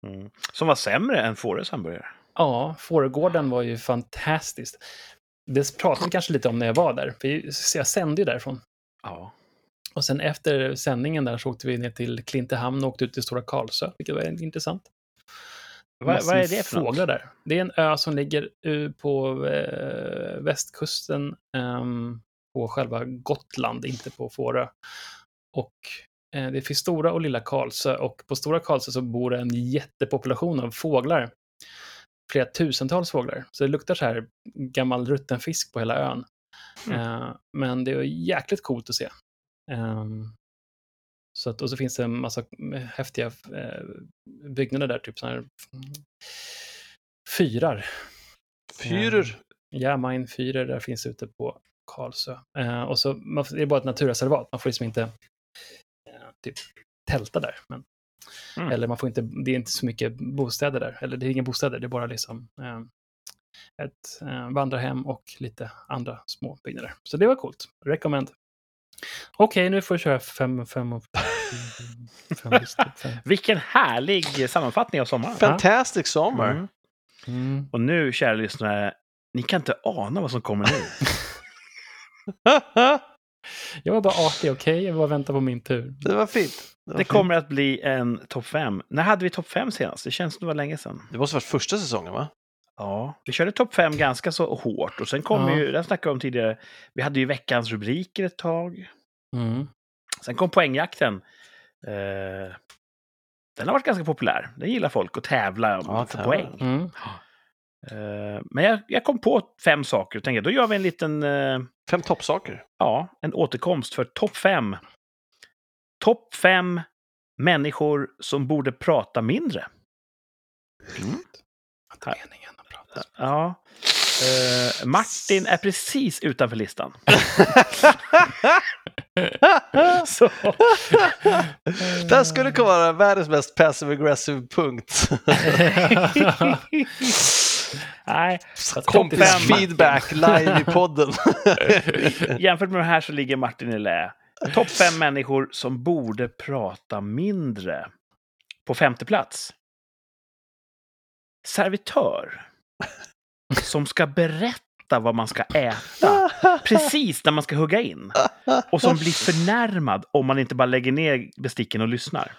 Mm. Som var sämre än Fårös hamburgare. Ja, Fårögården var ju fantastiskt. Det pratade vi kanske lite om när jag var där, för jag sände ju därifrån. Ja. Och sen efter sändningen där så åkte vi ner till Klintehamn och åkte ut till Stora Karlsö, vilket var intressant. Vad, Massor vad är det för något? fåglar där. Det är en ö som ligger eh, på eh, västkusten ehm, på själva Gotland, inte på Fårö. Och eh, det finns Stora och Lilla Karlsö och på Stora Karlsö så bor det en jättepopulation av fåglar. Flera tusentals fåglar. Så det luktar så här gammal rutten fisk på hela ön. Mm. Men det är jäkligt coolt att se. Så att, och så finns det en massa häftiga eh, byggnader där, typ sådana här fyrar. Fyrer. Ja, mine fyrer där finns ute på Karlsö. Eh, och så, man, det är bara ett naturreservat, man får liksom inte eh, typ tälta där. Men, Mm. Eller man får inte, det är inte så mycket bostäder där, eller det är inga bostäder, det är bara liksom eh, ett eh, vandrarhem och lite andra små byggnader. Så det var coolt. Recommend. Okej, nu får jag köra fem, fem och [LAUGHS] fem, listor, fem. Vilken härlig sammanfattning av sommaren. Fantastic summer. Mm. Mm. Och nu, kära lyssnare, ni kan inte ana vad som kommer nu. [LAUGHS] Jag var bara artig, okej? Jag bara väntar på min tur. det var fint. Det, var Det fint. kommer att bli en topp fem. När hade vi topp fem senast? Det känns som det var länge sedan. det måste ha varit första säsongen, va? Ja, vi körde topp fem ganska så hårt och sen kom Ja. ju, det snackade vi om tidigare, vi hade ju veckans rubriker ett tag. Mm. Sen kom poängjakten. Eh, den har varit ganska populär. Den gillar folk att tävla om Ja, för tävla. poäng. Mm. Eh, men jag, jag kom på fem saker och tänkte då gör vi en liten, eh, Fem toppsaker. ja, en återkomst för topp fem. Topp fem människor som borde prata mindre. Att meningen att prata. Ja. Eh, Martin är precis utanför listan. [LAUGHS] Så, Det skulle kunna vara världens mest passive aggressive punkt. [LAUGHS] nej, Kompis feedback live i podden. [LAUGHS] jämfört med det här så ligger Martin i lä. Topp fem människor som borde prata mindre. På femte plats. Servitör. Som ska berätta vad man ska äta precis när man ska hugga in. Och som blir förnärmad om man inte bara lägger ner besticken och lyssnar.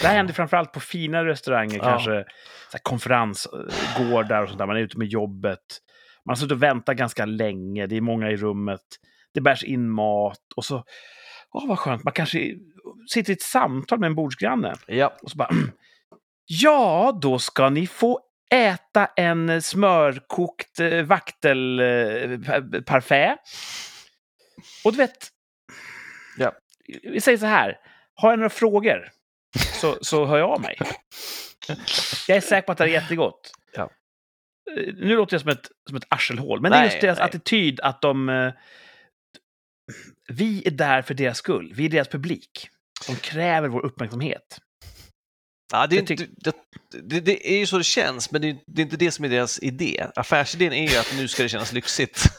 Det här händer framförallt på finare restauranger, Ja. kanske konferensgårdar och sånt där. Man är ute med jobbet. Man har suttit och väntat ganska länge, det är många i rummet. Det bärs in mat och så, åh vad skönt, man kanske sitter i ett samtal med en bordsgranne. ja. Och så bara, [CLEARS THROAT] ja, då ska ni få äta en smörkokt eh, vaktelparfait. Och du vet, Ja. vi säger så här, har jag några frågor så, [LAUGHS] så hör jag av mig. Jag är säker på att det är jättegott. Ja. Eh, Nu låter jag som ett, som ett arselhål, men det är Nej, just deras nej. attityd att de... eh, Vi är där för deras skull. Vi är deras publik. De kräver vår uppmärksamhet. Ja, det, är inte, det, det, det är ju så det känns, men det är, det är inte det som är deras idé. Affärsidén är ju att nu ska det kännas lyxigt. [LAUGHS]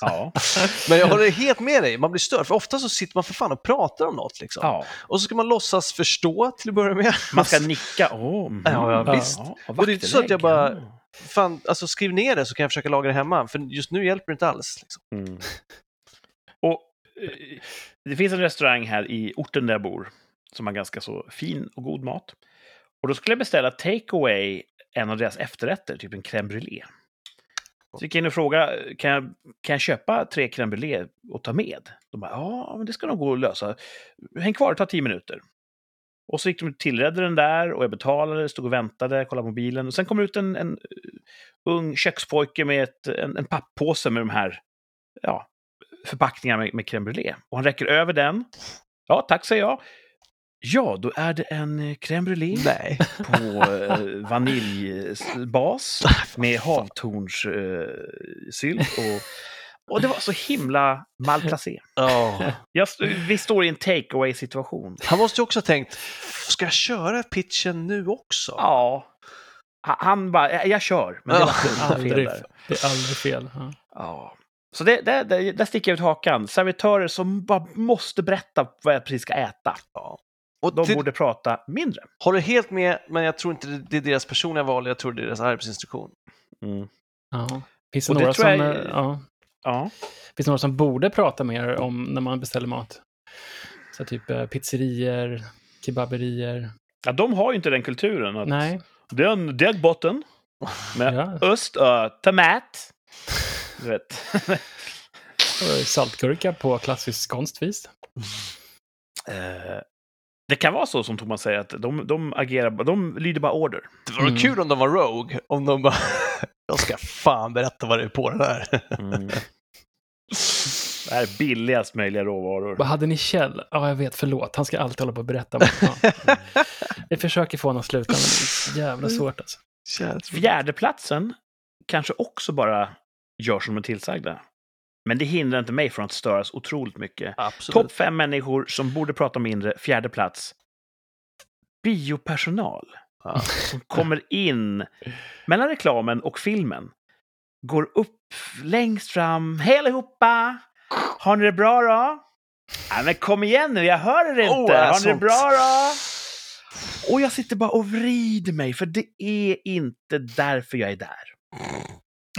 Ja. men jag håller helt med dig, man blir störd, för ofta så sitter man för fan och pratar om något. Liksom. ja. Och så ska man låtsas förstå till att börja med. Man ska nicka. Oh, mm. Ja, ja, visst. Ja, Och det är inte så att jag bara-. Fan, alltså skriv ner det så kan jag försöka laga det hemma, för just nu hjälper det inte alls. Liksom. Mm. Och eh, det finns en restaurang här i orten där jag bor som har ganska så fin och god mat. Och då skulle jag beställa takeaway en av deras efterrätter, typ en crème brûlée. Så gick jag in och frågade, kan jag, kan jag köpa tre crème brûlée och ta med? De bara, ja, men det ska nog gå att lösa. Häng kvar, det tar tio minuter. Och så gick de och tillredde den där och jag betalade, stod och väntade, kollade mobilen. Och sen kom ut en, en eh, ung kökspojke med ett, en, en papppåse med de här ja, förpackningarna med, med crème brûlée. Och han räcker över den. Ja, tack säger jag. Ja, då är det en eh, crème brûlée Nej. på eh, vaniljbas [LAUGHS] med havtornssylt. och, och det var så himla malplacé. Ja. Jag, vi står i en take away situation Han måste ju också ha tänkt, ska jag köra pitchen nu också? Ja. Ha- Han bara, "Jag- kör. Men det Ja. var fel Aldrig, där. det är aldrig fel. Ja. Ja. Så det, det, det, där sticker jag ut hakan. Servitörer som bara måste berätta vad jag precis ska äta. Och De till, borde prata mindre. håller helt med, men jag tror inte det- är deras personliga val, jag tror det är deras arbetsinstruktion. Ja. Finns det, Och några som, jag- eh, ja, Ja. finns det några som borde prata mer om när man beställer mat? Så typ eh, pizzerier, kebaberier. ja, de har ju inte den kulturen. Att Nej. Det är en degbotten med Ja. öst och tomat. Du vet. [LAUGHS] Saltgurka på klassiskt skånskt vis. Eh, det kan vara så som Thomas säger, att de, de agerar, de lyder bara order. Det vore Mm. kul om de var Rogue, om de bara, [LAUGHS] jag ska fan berätta vad det är på den här. [LAUGHS] Det här är billigast möjliga råvaror. Vad hade ni Kjell? Ja, jag vet, förlåt. Han ska alltid hålla på och berätta. Ja. [LAUGHS] Vi försöker få honom att sluta, men det är jävla svårt alltså. Fjärdeplatsen kanske också bara gör som de är tillsagda. Men det hindrar inte mig från att störas otroligt mycket. Topp fem människor som borde prata mindre, fjärde plats. Biopersonal Ja. [LAUGHS] som kommer in mellan reklamen och filmen. Går upp längst fram. Hej allihopa! Har ni det bra då? Nej, men kom igen nu, jag hör er inte. Oh, är Har ni det bra då? Och jag sitter bara och vrider mig, för det är inte därför jag är där.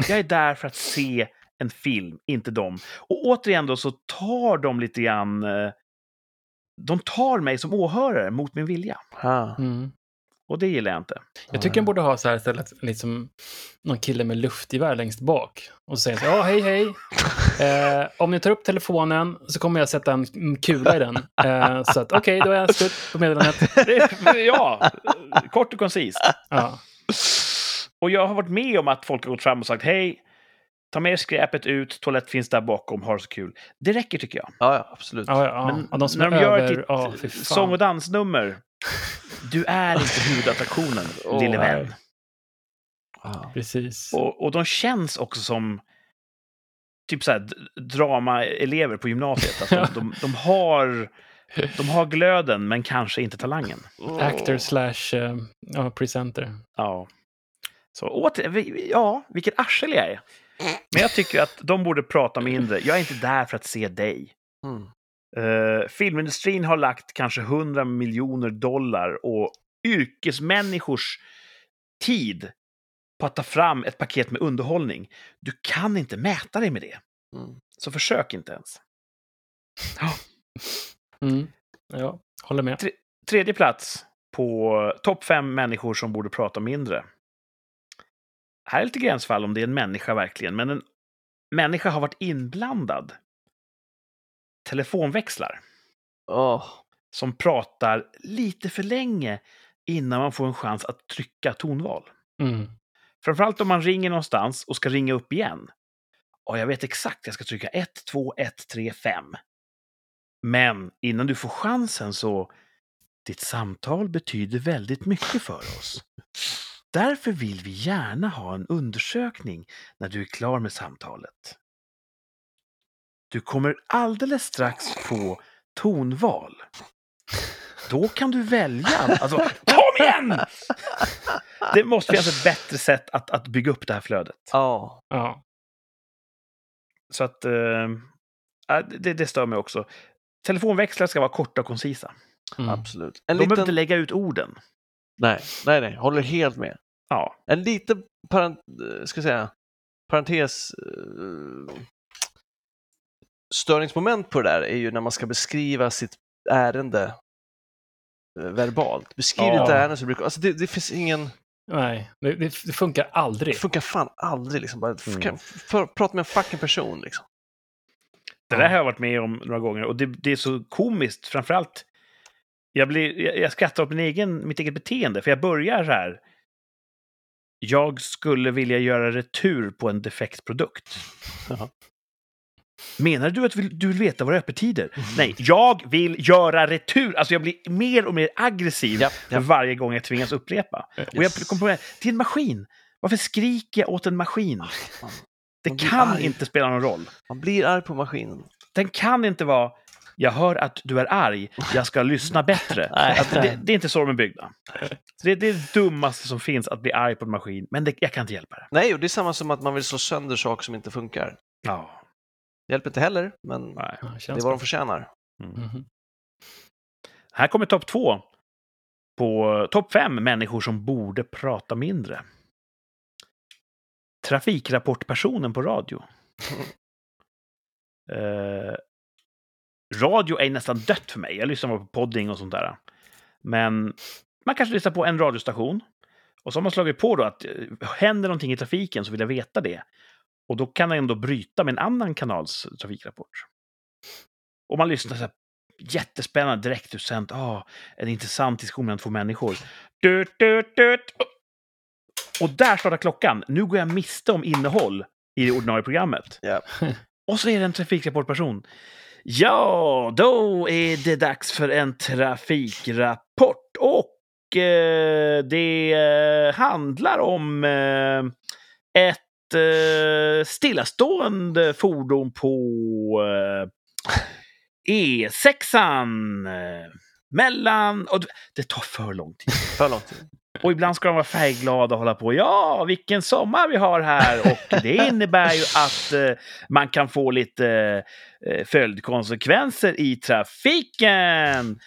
Jag är där för att se en film, inte dem. Och återigen då så tar de lite grann... eh, De tar mig som åhörare mot min vilja. Ja. Mm. Och det gillar jag inte. Jag tycker de borde ha så här istället, liksom någon kille med luftgevär längst bak. Och säger så ja, hej, hej. [LAUGHS] Eh, om ni tar upp telefonen så kommer jag sätta en kula i den. Eh, så att, okej, då är jag slut på meddelandet. Det, ja, kort och koncist. Ja. Och jag har varit med om att folk har gått fram och sagt hej, ta med skräpet ut, toalett finns där bakom, ha det så kul. Det räcker tycker jag. Ja, ja, absolut. Ja, ja, Men ja. de när är de gör över, ett ja, sång och dansnummer, du är [LAUGHS] inte huvudattraktionen, Åh, lille vän. Precis. Och, och de känns också som typ så här, dramaelever på gymnasiet. [LAUGHS] Att de, de, de, har, de har glöden, men kanske inte talangen. Actor slash ja, presenter. Ja. Så åter, ja, vilket arsel jag är. Men jag tycker att de borde prata mindre. Jag är inte där för att se dig. Mm. Uh, filmindustrin har lagt kanske 100 miljoner dollar och yrkesmänniskors tid på att ta fram ett paket med underhållning. Du kan inte mäta dig med det. Mm. Så försök inte ens. [GASPS] Mm. Ja, håller med. Tredje plats på topp fem människor som borde prata mindre. Här är lite gränsfall om det är en människa verkligen, men en människa har varit inblandad. Telefonväxlar Åh. som pratar lite för länge innan man får en chans att trycka tonval. Mm. Framförallt om man ringer någonstans och ska ringa upp igen. Och jag vet exakt, jag ska trycka 1, 2, 1, 3, 5. Men innan du får chansen så... Ditt samtal betyder väldigt mycket för oss. Därför vill vi gärna ha en undersökning när du är klar med samtalet. Du kommer alldeles strax få tonval. Då kan du välja. Alltså, kom igen! Det måste finnas ett bättre sätt att, att bygga upp det här flödet. Ja. Ja. Så att eh, äh, det, det stör mig också. Telefonväxlar ska vara korta och koncisa. Mm. Absolut. De En behöver liten... inte lägga ut orden. Nej, nej, nej. Håller helt med. Ja, En liten parent... ska säga, parentes... eh, störningsmoment på det där är ju när man ska beskriva sitt ärende eh, verbalt. Beskriv Ja. ditt ärende så det brukar... Alltså det, det finns ingen... Nej, det, det, det funkar Det aldrig. funkar fan aldrig liksom. Bara, Mm. prata med en fucking person liksom. det där har jag varit med om några gånger och det, det är så komiskt. Framförallt, jag, blir, jag, jag skrattar åt min egen, mitt eget beteende, för jag börjar så här. Jag skulle vilja göra retur på en defekt produkt. Jaha. Menar du att du vill, du vill veta våra öppettider? Nej, jag vill göra retur. Alltså jag blir mer och mer aggressiv Ja, ja. varje gång jag tvingas upprepa. Och jag Yes. kom på det, till en maskin. Varför skriker jag åt en maskin? Det Man kan arg. inte spela någon roll. Man blir arg på maskinen. Den kan inte vara jag hör att du är arg, jag ska lyssna bättre. [LAUGHS] Alltså, det, det är inte så de är byggda. Det, det är det dummaste som finns, att bli arg på en maskin. Men det, jag kan inte hjälpa det. Nej, och det är samma som att man vill slå sönder saker som inte funkar. Ja. Det hjälper inte heller, men Nej. Det är vad de förtjänar. Mhm. Här kommer topp två. På topp fem människor som borde prata mindre. Trafikrapportpersonen på radio. [LAUGHS] Eh, radio är nästan dött för mig. Jag lyssnar bara på podding och sånt där. Men man kanske lyssnar på en radiostation. Och så har man slagit på då att eh, händer någonting i trafiken så vill jag veta det. Och då kan jag ändå bryta med en annan kanals trafikrapport. Och man lyssnar så här jättespännande direktutsänt. Ah, en intressant diskussion mellan två människor. Dut, dut, dut. Och där startar klockan. Nu går jag miste om innehåll i det ordinarie programmet. Ja. Och så är det en trafikrapportperson. Ja, då är det dags för en trafikrapport. Och eh, det eh, handlar om eh, ett eh, stillastående fordon på eh, E6. Eh, mellan... Och det tar för lång tid. För lång tid. Och ibland ska de vara färgglada och hålla på. Ja, vilken sommar vi har här! Och det innebär ju att eh, man kan få lite eh, följdkonsekvenser i trafiken.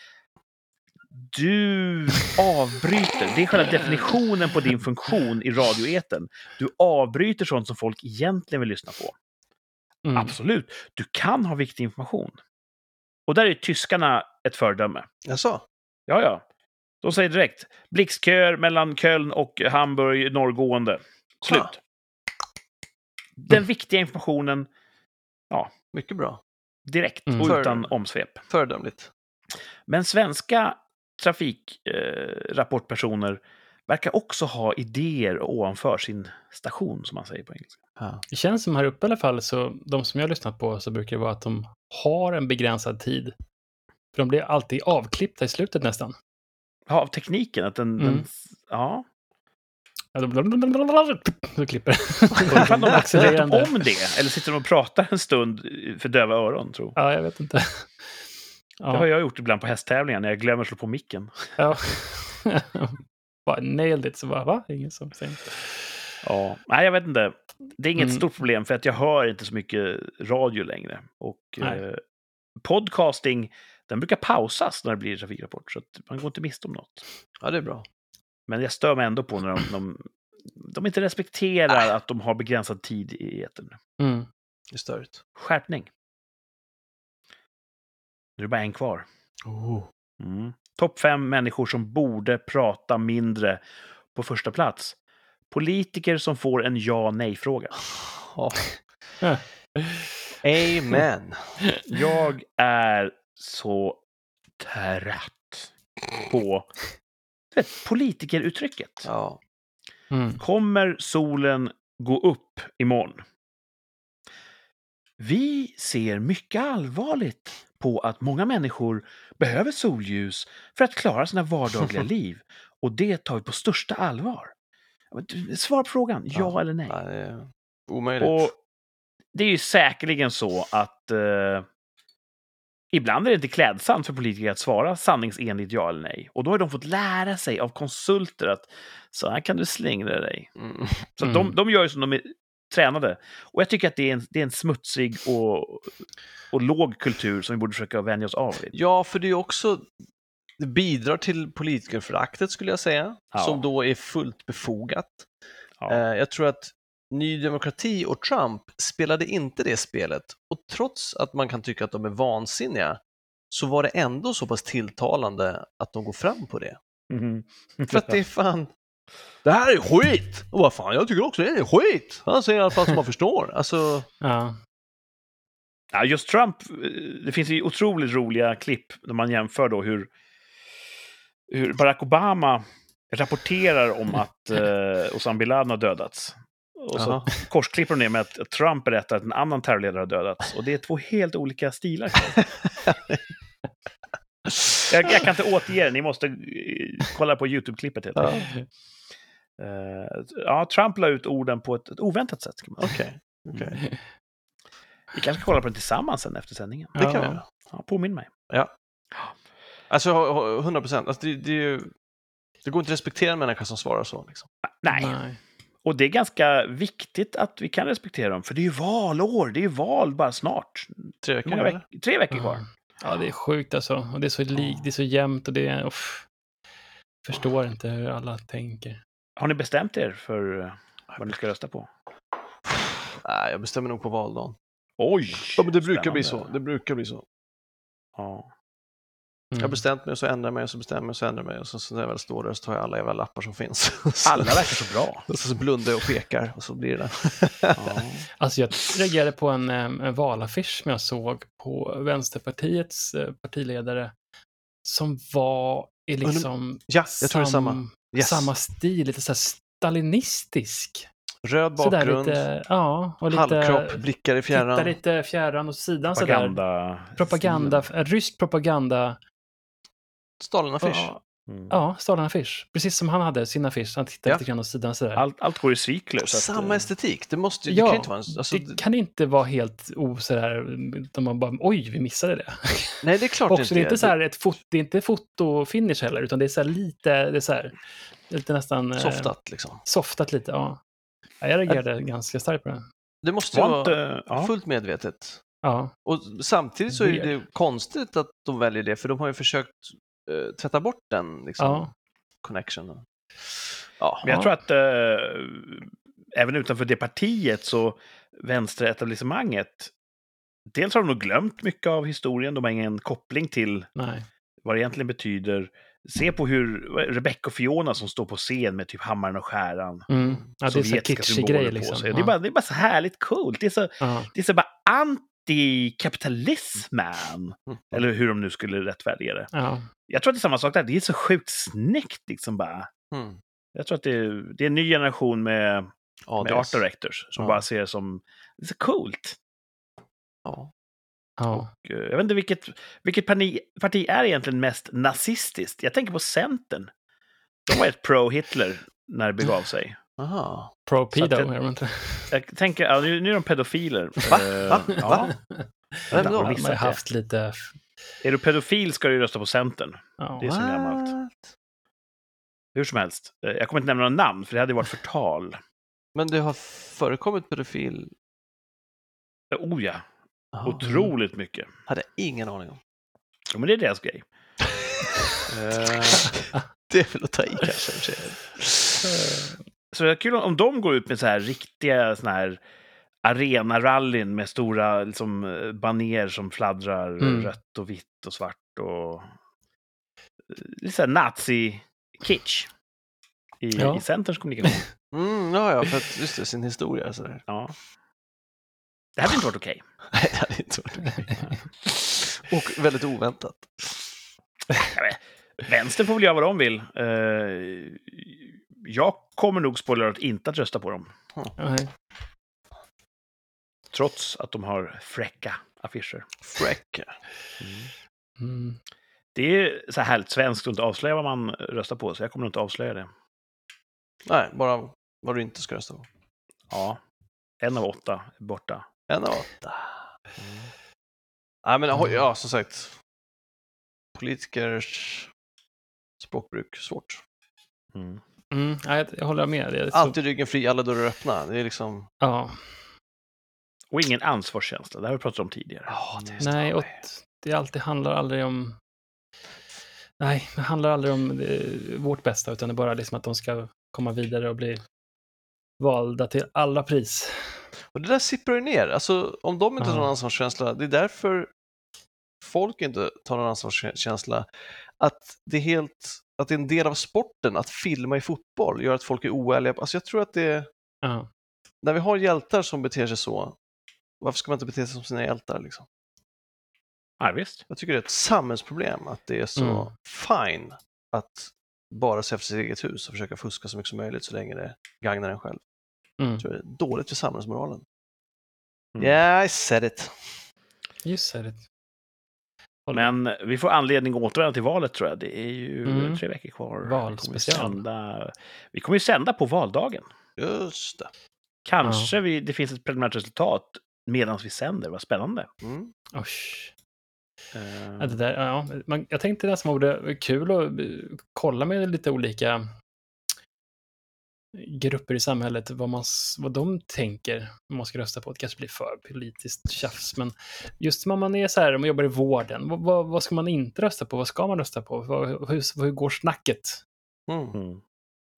Du avbryter. Det är själva definitionen på din funktion i radioeten. Du avbryter sånt som folk egentligen vill lyssna på. Mm. Absolut. Du kan ha viktig information. Och där är tyskarna ett föredöme. Jaså? Ja, ja. De säger direkt blixtköer mellan Köln och Hamburg norrgående. Slut. Ah. Den viktiga informationen Mycket bra. direkt Mm. och För- utan omsvep. Föredömligt. Men svenska trafikrapportpersoner eh, verkar också ha idéer ovanför sin station, som man säger på engelska. Ja. Det känns som här uppe i alla fall, så de som jag har lyssnat på så brukar det vara att de har en begränsad tid. För de blir alltid avklippta i slutet nästan. Ja, av tekniken, att den... Mm. den ja. Ja, Så klipper ifall de Accelererande. om det, eller sitter de och pratar en stund för döva öron, tror Ja, jag vet inte. Det har Ja, jag gjort ibland på hästtävlingar när jag glömmer slå på micken. ja. Bara nailed it, så bara, va? Ingen som säger. Ja, nej, jag vet inte. Det är inget Mm. stort problem för att jag hör inte så mycket radio längre. Och eh, podcasting, den brukar pausas när det blir trafikrapport, så man går inte miste om något. ja, det är bra. Men jag stör mig ändå på när de, de, de inte respekterar att de har begränsad tid i etern. Mm. Det är störigt. Skärpning. Nu är det bara en kvar. Oh. Mm. Topp fem människor som borde prata mindre på första plats. Politiker som får en. [LAUGHS] Ja. Ja. [LAUGHS] Amen. Jag är så trött på vet, politikeruttrycket. Ja. Mm. Kommer solen gå upp imorgon? Vi ser mycket allvarligt på att många människor behöver solljus för att klara sina vardagliga [LAUGHS] liv. Och det tar vi på största allvar. Svar på frågan, ja, Ja. eller nej. Nej, det är omöjligt. Och det är ju säkerligen så att eh, ibland är det inte klädsamt för politiker att svara sanningsenligt ja eller nej. Och då har de fått lära sig av konsulter att så här kan du slingra dig. Mm. Så att Mm. de, de gör ju som de är tränade. Och jag tycker att det är en, det är en smutsig och, och låg kultur som vi borde försöka vänja oss av vid. Ja, för det är också det bidrar till politikerföraktet skulle jag säga, Ja. som då är fullt befogat. Ja. Eh, Jag tror att Ny Demokrati och Trump spelade inte det spelet och trots att man kan tycka att de är vansinniga så var det ändå så pass tilltalande att de går fram på det. Mhm. För att det är fan, det här är skit! Och vad fan, jag tycker också det är skit! Han säger i alla fall som man förstår. Alltså, [LAUGHS] Ja. Ja, just Trump, eh, det finns ju otroligt roliga klipp när man jämför då hur, hur Barack Obama rapporterar om att [LAUGHS] eh, Osama bin Laden har dödats. Och så korsklipper de det med att Trump berättar att en annan terrorledare har dödats. Och det är två helt olika stilar. [LAUGHS] jag, jag kan inte återge det, ni måste eh, kolla på YouTube-klippet. helt ja. Eh, ja, Trump la ut orden på ett, ett oväntat sätt. Kan man säga. okej. okej. Vi kanske ska kolla på den tillsammans sen efter sändningen. Det kan vi Ja. Ja, påminn mig. Alltså, ha- ha- 100 procent. Alltså, det, det, det går inte att respektera en människa som svarar så. Liksom. Nej. Nej. Och det är ganska viktigt att vi kan respektera dem, för det är ju valår. Det är ju val bara snart. Tre veckor. många veck- Tre veckor kvar. Ja, det är sjukt alltså. Och det är så, lik, det är så jämnt och det är... Uff. Förstår inte hur alla tänker. Har ni bestämt er för eh, vad ni ska rösta på? Nej, jag bestämmer nog på valdagen. Oj! Ja, men det brukar bli så. Spännande. Det brukar bli så. Ja. Jag har Mm. bestämt mig och så ändrar mig och så bestämmer jag mig och så ändrar mig och så, så när jag väl står där så tar jag alla jävla lappar som finns. [LAUGHS] Alla verkar så bra. och [LAUGHS] så, så blundar jag och pekar och så blir det. Ja. [LAUGHS] Alltså jag reagerade på en, en valaffisch som jag såg på Vänsterpartiets eh, partiledare som var i liksom Ja, jag tror det är samma. Yes. samma stil, lite så här stalinistisk. Röd Sådär bakgrund, lite, ja, och lite, halvkropp, blickar i titta fjärran. lite fjärran åt sidan sådär. Propaganda. Propaganda, en rysk propaganda. Stalin-affisch. Ja, Mm. ja Stalin-affisch. Precis som han hade sin affisch. Han tittade Ja. lite grann åt sidan sådär. Allt, allt går i cykler. Så att, Samma eh, estetik. Det måste ju, Ja, det kan inte vara en, alltså, det kan inte vara helt o sådär, de man bara oj, vi missade det. [LAUGHS] Nej, det är klart Också, det är inte så Det- här ett fot, det är inte fotofinish heller, utan det är så här lite, det är så här, lite nästan... eh, Softat liksom. Softat lite, ja. Ja, Jag reagerade ganska starkt på det. Det måste vara inte... Ja. fullt medvetet. Ja, Och samtidigt så är det konstigt att de väljer det, för de har ju försökt eh, tvätta bort den liksom, ja, connectionen. Ja, Men jag Ja. tror att eh, även utanför det partiet så vänsteretablissemanget, dels har de nog glömt mycket av historien, de har ingen koppling till nej. vad det egentligen betyder. Se på hur Rebecca och Fiona som står på scen med typ hammaren och skäran. Mm. Ja, det är så kitschig grej på liksom. Ja. Det, är bara, det är bara så härligt coolt. Det är så, ja. det är så bara antikapitalism, man. Mm. Eller hur de nu skulle rättfärdiga det. Ja. Jag tror att det är samma sak där. Det är så sjukt snyggt liksom bara. Mm. Jag tror att det är, det är en ny generation med, med ADs. art directors som Ja. bara ser det som det är så coolt. Ja. Ja. Och, eh, Jag vet inte vilket, vilket parti, parti är egentligen mest nazistiskt. Jag tänker på Centern. De var ett pro-Hitler när det begav sig. Aha. Pro-pedo, att är de inte? Jag tänker, ja, nu, nu är de pedofiler. Va? Eh, Va? Ja. Va? Vem då? De har haft lite... Är du pedofil ska du rösta på Centern. Ja. Det är så gammalt. Hur som helst. Eh, Jag kommer inte nämna några namn, för det hade varit förtal. Men det har förekommit pedofil? Eh, Oh ja, Aha. otroligt mycket. Hade jag ingen aning om. Jo, men det är deras grej. [LAUGHS] Det är väl att ta i kanske. Så det är kul om de går ut med så här riktiga såna här arenarallyn med stora liksom, eh, baner som fladdrar Mm. rött och vitt och svart och eh, lite så här nazi-kitsch i, Ja. i Centerns kommunikation. [LAUGHS] Mm, ja, ja, för att just det, sin historia sådär. Ja. Det hade inte varit okej. [LAUGHS] Nej, det hade inte varit okej. [LAUGHS] Och väldigt oväntat. Vänstern får väl göra vad de vill. Eh, jag kommer nog spoiler alert inte att rösta på dem. Nej. Trots att de har fräcka affischer. Freck. Mm. Det är så här härligt svenskt att inte avslöja vad man röstar på, så jag kommer inte avslöja det. Nej, bara vad du inte ska rösta på. Ja, en av åtta är borta. En av åtta. Nej, men oj, ja, som sagt. Politikers språkbruk, svårt. Mm. Mm. Ja, jag, jag håller med. Det är så, Alltid ryggen fri, alla dörrar öppna. Det är liksom... ja. Och ingen ansvarskänsla, det har vi pratat om tidigare. Det är Nej, och det alltid handlar aldrig om... Nej, det handlar aldrig om eh, vårt bästa, utan det är bara liksom att de ska komma vidare och bli valda till alla pris. Och det där sipprar ju ner. Alltså, om de inte tar någon ansvarskänsla, det är därför folk inte tar någon ansvarskänsla. Att det är helt, att det är en del av sporten att filma i fotboll gör att folk är oärliga. Alltså jag tror att det, Ja. när vi har hjältar som beter sig så, varför ska man inte bete sig som sina hjältar liksom? Ja, visst. Jag tycker det är ett samhällsproblem att det är så Mm. fine att bara se efter sitt eget hus och försöka fuska så mycket som möjligt så länge det gagnar en själv. Mm. Jag tror det är dåligt för samhällsmoralen. Mm. Yeah, I said it. Just det. Men vi får anledning att återvända till valet tror jag. Det är ju Mm. tre veckor kvar. Valspecial. Vi kommer sända, vi kommer ju sända på valdagen. Just det. Kanske vi, det finns ett preliminärt resultat medan vi sänder. Vad spännande. Mm. Oj. Eh, Ja, det där, ja, man, jag tänkte nästan vore det kul att eh, kolla med lite olika grupper i samhället vad, man, vad de tänker om man ska rösta på. Det kanske blir för politiskt tjafs, men just om man är så här, om man jobbar i vården, vad, vad, vad ska man inte rösta på? Vad ska man rösta på? Vad, hur, hur går snacket? Mm. mm.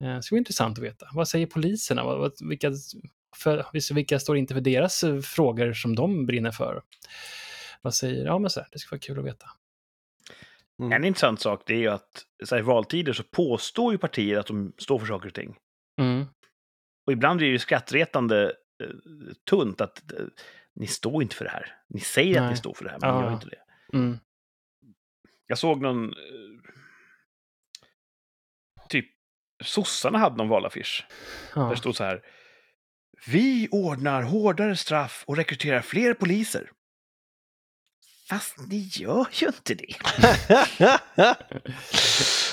Eh, Det skulle vara intressant att veta. Vad säger poliserna? Vad, vad, vilka, för, vilka står inte för deras eh, frågor som de brinner för? Vad säger, ja men så här, det skulle vara kul att veta. Mm. En intressant sak det är ju att så här, i valtider så påstår ju partier att de står för saker och ting. Mm. Och ibland är det ju skrattretande eh, tunt att eh, ni står inte för det här. Ni säger att Nej. ni står för det här, men ni gör inte det. Mm. Jag såg någon... eh, Typ, sossarna hade någon valaffisch. Där Ja. det stod så här. Vi ordnar hårdare straff och rekryterar fler poliser. Fast ni gör ju inte det. [LAUGHS]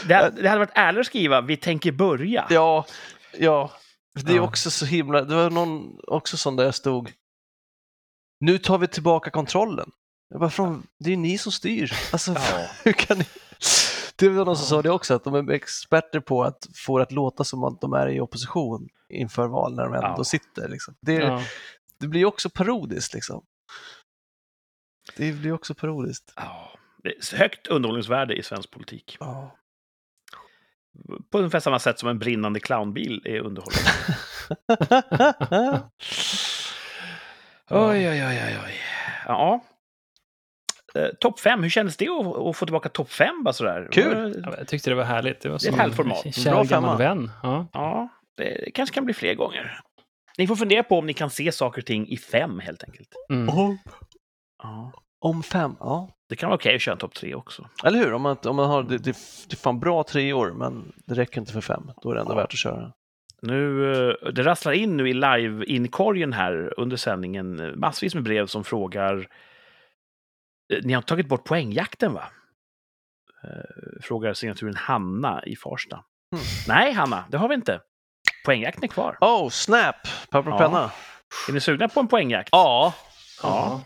Det, det hade varit ärligare att skriva vi tänker börja. ja, ja. Det är Ja. också så himla, det var någon också sån där jag stod, nu tar vi tillbaka kontrollen. Jag bara, från, det är ju ni som styr. Alltså, Ja. [LAUGHS] hur kan ni? Det var någon som sa det också, att de är experter på att få det att låta som att de är i opposition inför val när de ändå Ja. sitter. Liksom. Det, Ja. det blir också parodiskt. Liksom. Det blir också parodiskt. Ja, det är högt underhållningsvärde i svensk politik. Ja. På ungefär samma sätt som en brinnande clownbil är underhållande. [LAUGHS] Oj, oj, oj, oj, oj. Ja. Eh, topp fem, hur kändes det att, att få tillbaka topp fem bara sådär? Kul. Ja, Jag tyckte det var härligt. Det var är som ett härligt format. en Bra kär gammal femma. vän. Ja. Ja, det kanske kan bli fler gånger. Ni får fundera på om ni kan se saker och ting i fem helt enkelt. Mm. Ja. Om fem, ja. Det kan vara okej att köra en topp tre också. Eller hur? Om man, om man har, det, det, det är fan bra tre år, men det räcker inte för fem. Då är det ändå Ja. värt att köra. Nu, eh, det rasslar in nu i live-inkorgen här under sändningen massvis med brev som frågar eh, Ni har tagit bort poängjakten va? Eh, Frågar signaturen Hanna i Farsta. Mm. Nej Hanna, det har vi inte. Poängjakten är kvar. Oh, snap! Papper och Ja. penna. Är ni sugna på en poängjakt? Ja. Ja.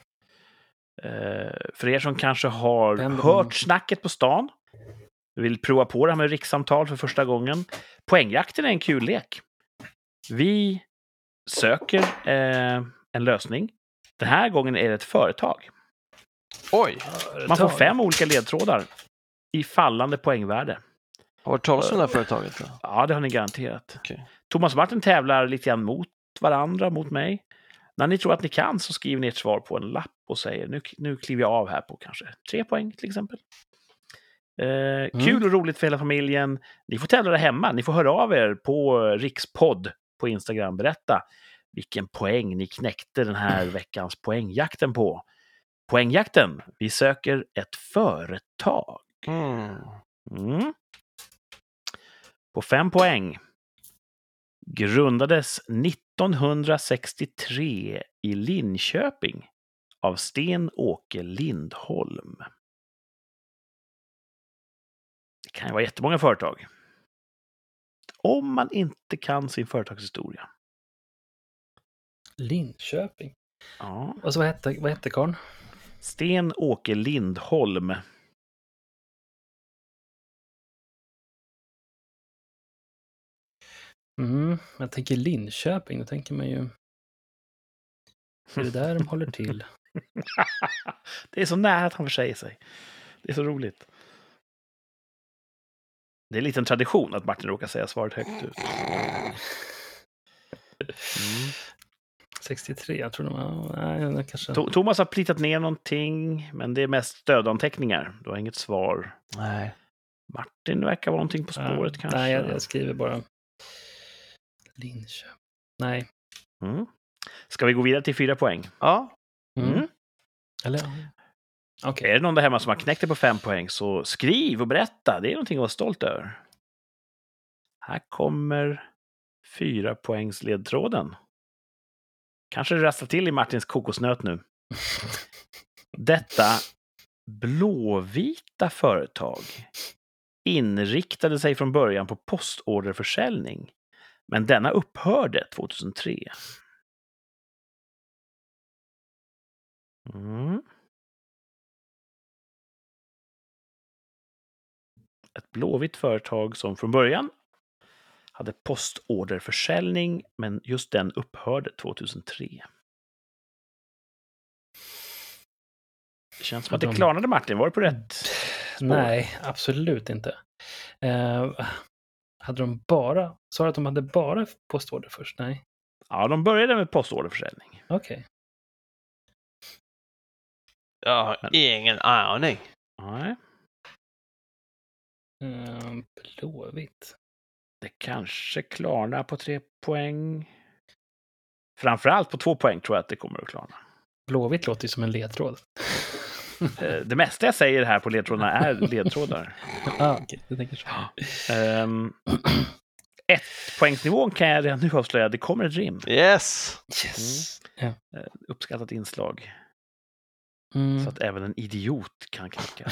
Eh, för er som kanske har Vem- hört snacket på stan, vill prova på det här med rikssamtal för första gången. Poängjakten är en kul lek. Vi söker eh, en lösning. Den här gången är det ett företag. Oj, Man får fem olika ledtrådar i fallande poängvärde. har du hört talas om det här företaget? Då? Ja, det har ni garanterat. Okej. Thomas och Martin tävlar lite grann mot varandra, mot mig. När ni tror att ni kan så skriver ni ert svar på en lapp och säger nu, nu kliver jag av här på kanske tre poäng till exempel. Eh, Kul och roligt för hela familjen. Ni får tävla där hemma. Ni får höra av er på Rikspodd på Instagram. Berätta vilken poäng ni knäckte den här veckans poängjakten på. Poängjakten. Vi söker ett företag. Mm. Mm. På fem poäng. Grundades 1963 i Linköping av Sten-Åke Lindholm. Det kan ju vara jättemånga företag. Om man inte kan sin företagshistoria. Linköping. Ja. Och så vad hette, vad hette karln? Sten-Åke Lindholm. Mm, jag tänker Linköping, då tänker man ju... Är det där de håller till? [LAUGHS] det är så nära att han försäger sig. Det är så roligt. Det är lite en tradition att Martin råkar säga svaret högt ut. Mm. 63, jag tror de var... Nej, det kanske... To- Thomas har plitat ner någonting, men det är mest stödanteckningar. Du har inget svar. Nej. Martin verkar vara någonting på spåret Ja, kanske. Nej, jag, jag skriver bara... Linköping. Nej. Mm. Ska vi gå vidare till fyra poäng? Ja. Mm. Mm. Eller... Okej. Är det någon där hemma som har knäckt det på fem poäng så skriv och berätta. Det är någonting att vara stolt över. Här kommer fyra poängs ledtråden. Kanske det rasslar till i Martins kokosnöt nu. [LAUGHS] Detta blåvita företag inriktade sig från början på postorderförsäljning, men denna upphörde 2003. Mm. Ett blåvitt företag som från början hade postorderförsäljning, men just den upphörde 2003. Det känns som att det De- klarnade Martin. Var det på rätt spår? Nej, absolut inte. Eh, hade de bara... Sa att de hade bara postorder först? Nej. Ja, de började med postorderförsäljning. Okej. Jag har ingen aning. Nej, Eh, blåvitt. det kanske klarnar på tre poäng. Framförallt på två poäng tror jag att det kommer att klarna. Blåvitt låter ju som en ledtråd. Eh, Det mesta jag säger här på ledtrådarna är [LAUGHS] ledtrådar. ah, okej. Du tänker så. Ehm, ett poängsnivån kan jag redan nu avslöja. Det kommer ett rim. Yes! Yes. Uppskattat inslag. Mm. Så att även en idiot kan knäcka.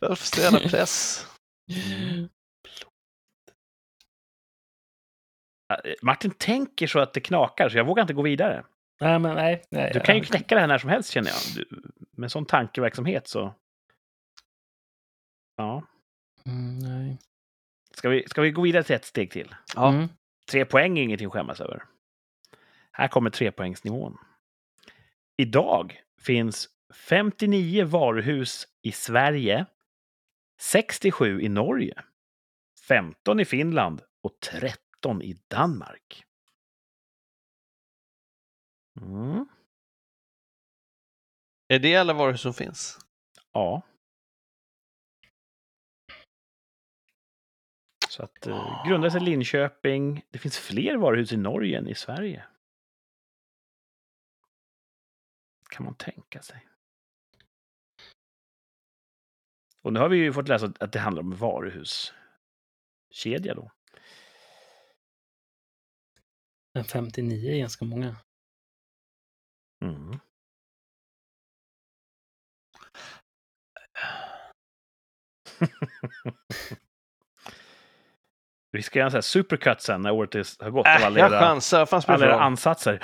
Varför [LAUGHS] ställa press? Eh, Martin tänker så att det knakar, så jag vågar inte gå vidare. Nej, men nej. nej Du kan ju knäcka det här när som helst känner jag. Du, med sån tankeverksamhet så... Ja. Mm, nej. Ska vi, ska vi gå vidare till ett steg till? Ja. Mm. Tre poäng är ingenting att skämmas över. Här kommer trepoängsnivån. Idag finns 59 varuhus i Sverige, 67 i Norge, 15 i Finland och 13 i Danmark. Mm. Är det alla varuhus som finns? Ja. Så att eh, grundades i Linköping. Det finns fler varuhus i Norge än i Sverige. Kan man tänka sig. Och nu har vi ju fått läsa att det handlar om varuhuskedja då. Men 59 är ganska många. Mm. Vi ska göra en sån här supercut sen när året är- har gått. av Äh, alla jag era, chansar. Alla era ansatser.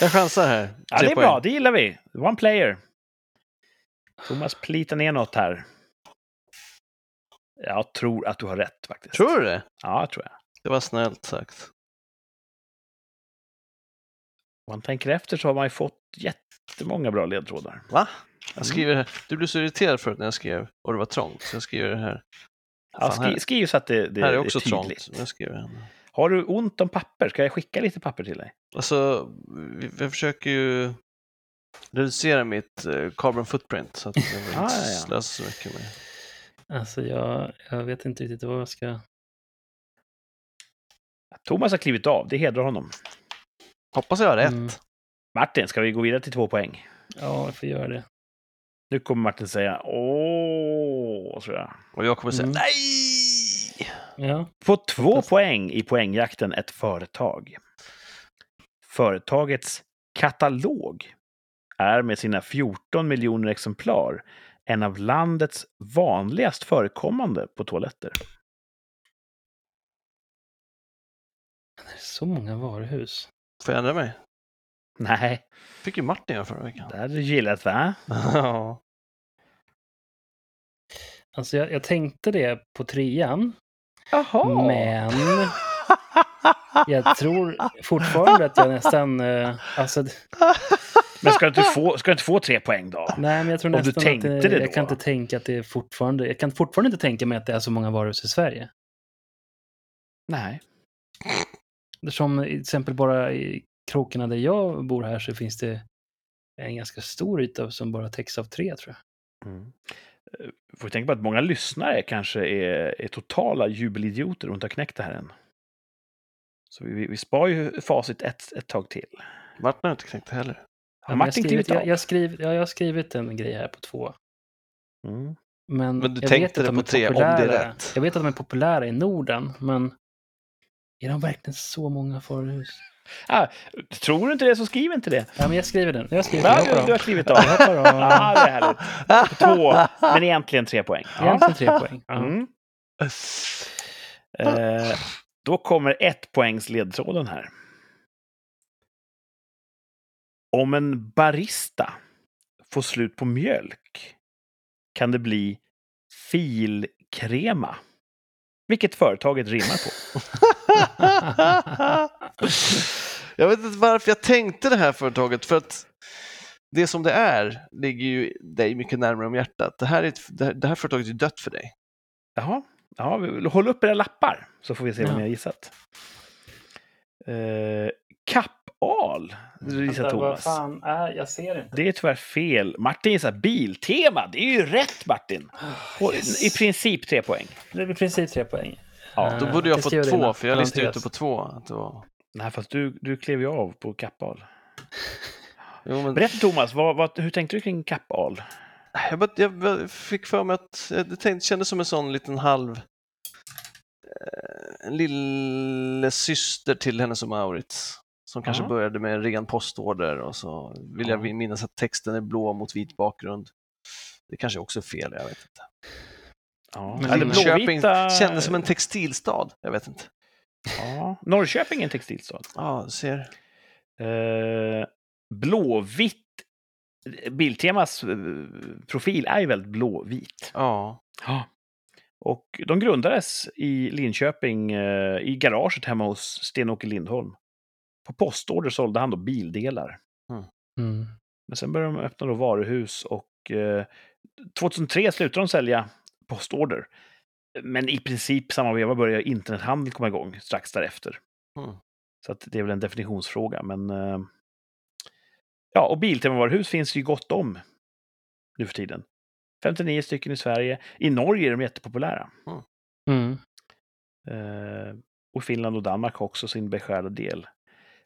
Jag chansar här. Ja, det är poäng. bra, det gillar vi. One player. Thomas plitar ner något här. Jag tror att du har rätt faktiskt. Tror du det? Ja, tror jag. Det var snällt sagt. Man tänker efter så har man ju fått jättemånga bra ledtrådar. Va? Jag skriver här. Du blev så irriterad förut när jag skrev och det var trångt, så jag skriver det här. Ja, skri, skriv så att det, det här är också tydligt. trångt. Jag skriver. Har du ont om papper? Ska jag skicka lite papper till dig? Alltså, vi, vi försöker ju reducera mitt eh, carbon footprint så att jag [LAUGHS] inte Ah, ja, ja. slösa så mycket med. Alltså jag, jag vet inte riktigt vad jag ska... Thomas har klivit av, det hedrar honom. Hoppas jag har rätt. Mm. Martin, ska vi gå vidare till två poäng? Ja, jag får göra det. Nu kommer Martin säga åh, tror jag. Och jag kommer säga Mm. nej! Ja. På två Fast- poäng i poängjakten ett företag. Företagets katalog är med sina 14 miljoner exemplar en av landets vanligast förekommande på toaletter. Det är så många varuhus. Får jag ändra mig? Nej, fick ju Martin göra förra veckan. det hade du gillat va? [LAUGHS] Ja. Alltså jag, jag tänkte det på trean, Jaha! men [LAUGHS] jag tror fortfarande att jag nästan... eh, alltså, Men ska du inte få, ska du inte få tre poäng då? nej, men jag tror Om du nästan tänkte att det Jag då? kan inte tänka att det är fortfarande... Jag kan fortfarande inte tänka mig att det är så många varuhus i Sverige. Nej. Eftersom till exempel bara i krokarna där jag bor här så finns det en ganska stor yta som bara täcks av tre, tror jag. Mm. Eh, Får tänka på att många lyssnare kanske är, är totala jubelidioter och inte har knäckt det här än. Så vi, vi, vi spar ju facit ett, ett tag till. Martin har inte knäckt det heller. Ja, men jag, Martin skrivit, jag, jag, skriv, ja, jag har skrivit en grej här på två. Mm. Men, Men du jag tänkte vet att det de på är tre, om det är populära. rätt. Jag vet att de är populära i Norden, men är de verkligen så många varuhus? Ah, tror du inte det så skriv inte det. Ja, men jag skriver den. Jag skriver Ja, den. Jag du, har av. klivit av. Jag hoppar av. Ja, det är härligt. Två, men egentligen tre poäng. Egentligen tre poäng. Ja. Mm. Eh, då kommer ett poängs ledtråden här. Om en barista får slut på mjölk kan det bli filkrema. Vilket företaget rimmar på. [LAUGHS] jag vet inte varför jag tänkte det här företaget, för att det som det är ligger ju dig mycket närmare om hjärtat. Det här, är ett, det här, det här företaget är dött för dig. Jaha, ja, vi- håll upp era lappar så får vi se vad Ja. ni har gissat. Eh, kappal gissar Vänta, vad Thomas. fan är... Jag ser inte. Det är tyvärr fel. Martin gissar biltema. Det är ju rätt Martin. Och Yes. I princip tre poäng. Det är i princip tre poäng. Ja, Då borde jag jag två, innan. för jag listade ut det på två. Att det var... Nej, fast du, du klev ju av på kappal. [LAUGHS] jo, men... Berätta Thomas, vad, vad, hur tänkte du kring kappal? Jag, bara, jag fick för mig att det tänkte, kändes som en sån liten halv eh, en lille syster till hennes och Maurits. Som kanske Ja. började med en ren postorder och så vill jag Ja. minnas att texten är blå mot vit bakgrund. Det kanske också är fel, jag vet inte. Ja. Men Eller Linköping blåvita... kändes som en textilstad, jag vet inte. Ja. Norrköping är en textilstad. Ja, du ser. Eh, blåvitt. Biltemas eh, profil är ju väldigt blåvit. Ja. Ja. Och de grundades i Linköping eh, i garaget hemma hos Sten-Åke Lindholm. På postorder sålde han då bildelar. Mm. Men sen började de öppna då varuhus och eh, 2003 slutade de sälja postorder. Men i princip samma veva började internethandeln komma igång strax därefter. Mm. Så att det är väl en definitionsfråga. Men eh, ja, och biltemavaruhus finns ju gott om nu för tiden. 59 stycken i Sverige. I Norge är de jättepopulära. Mm. Eh, och Finland och Danmark har också sin beskärda del.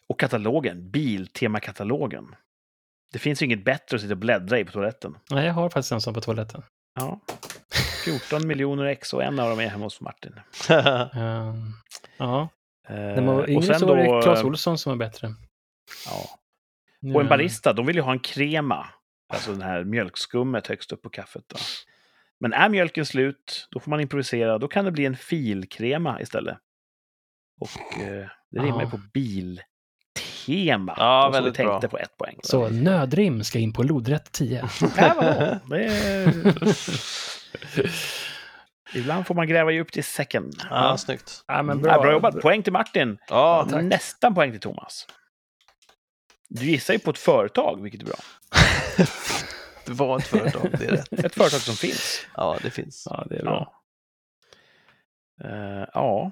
Och katalogen, Biltemakatalogen. Det finns ju inget bättre att sitta och bläddra i på toaletten. Nej, jag har faktiskt en sån på toaletten. Ja. 14 miljoner ex och en av dem är hemma hos Martin. [LAUGHS] Um, ja, Eh, när man var och yngre sen så var då, det Clas eh, Olsson som var bättre. Ja. Och en barista, de vill ju ha en krema. Alltså den här mjölkskummet högst upp på kaffet. Då. Men är mjölken slut, då får man improvisera. Då kan det bli en filkrema istället. Och eh, det rimmar ju på biltema. Ja, Och så vi väldigt tänkte bra. på ett poäng. Så nödrim ska in på lodrätt 10. [LAUGHS] Ja, vadå? det är... [LAUGHS] [LAUGHS] Ibland får man gräva djupt i säcken. Ja, snyggt. ja, men Bra, bra. bra jobbat. Poäng till Martin. Ja, tack. Nästan poäng till Thomas. Du gissar ju på ett företag, vilket är bra. [LAUGHS] det var ett företag, det är rätt. [LAUGHS] Ett företag som finns. Ja, det finns. Ja, det är bra. Ja. Eh, ja.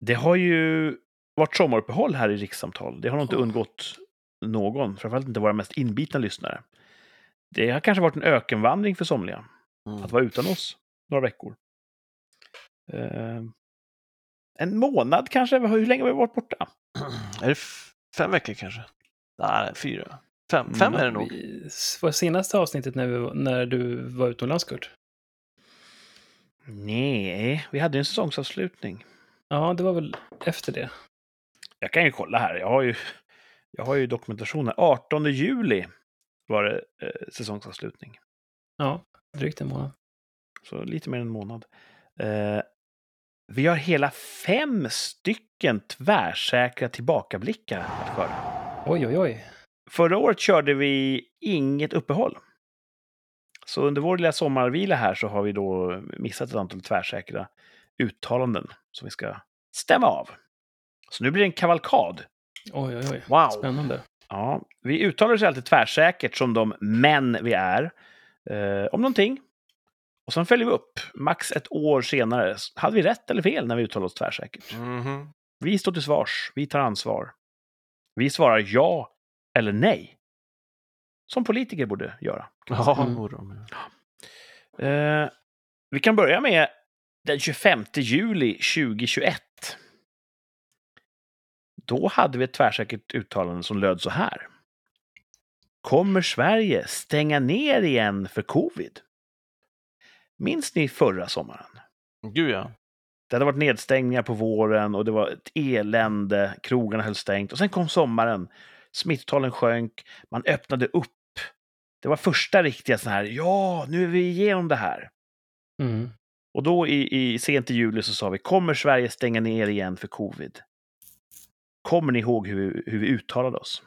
Det har ju varit sommaruppehåll här i rikssamtal. Det har nog inte undgått någon, framförallt inte våra mest inbitna lyssnare. Det har kanske varit en ökenvandring för somliga, Mm. att vara utan oss några veckor. Eh, en månad kanske? Hur länge har vi varit borta? [CLEARS THROAT] Är det fem veckor kanske? Nej, fyra. Fem, fem är det nog. Vi, var senaste avsnittet när, vi, när du var utomlands, Kurt? Nej, vi hade en säsongsavslutning. Ja, det var väl efter det. Jag kan ju kolla här. Jag har ju, jag har ju dokumentation här. 18 juli var det eh, säsongsavslutning. Ja, drygt en månad. Så lite mer än en månad. Eh, vi har hela fem stycken tvärsäkra tillbakablickar att skörda. Oj, oj, oj. Förra året körde vi inget uppehåll. Så under vår lilla sommarvila här så har vi då missat ett antal tvärsäkra uttalanden som vi ska stämma av. Så nu blir det en kavalkad. Oj, oj, oj. Wow. Spännande. Ja, vi uttalar oss alltid tvärsäkert som de män vi är eh, om någonting. Och sen följer vi upp, max ett år senare. Hade vi rätt eller fel när vi uttalar oss tvärsäkert? Mhm. Vi står till svars, vi tar ansvar. Vi svarar ja eller nej. Som politiker borde göra. Ja, Mm. borde de. Eh, vi kan börja med den 25 juli 2021. Då hade vi ett tvärsäkert uttalande som löd så här. Kommer Sverige stänga ner igen för covid? Minns ni förra sommaren? Gud ja. Det hade varit nedstängningar på våren och det var ett elände. Krogarna höll stängt. Och sen kom sommaren. Smittalen sjönk. Man öppnade upp. Det var första riktiga sån här, ja, nu är vi igenom det här. Mm. Och då i, i sent i juli så sa vi, kommer Sverige stänga ner igen för covid? Kommer ni ihåg hur, hur vi uttalade oss?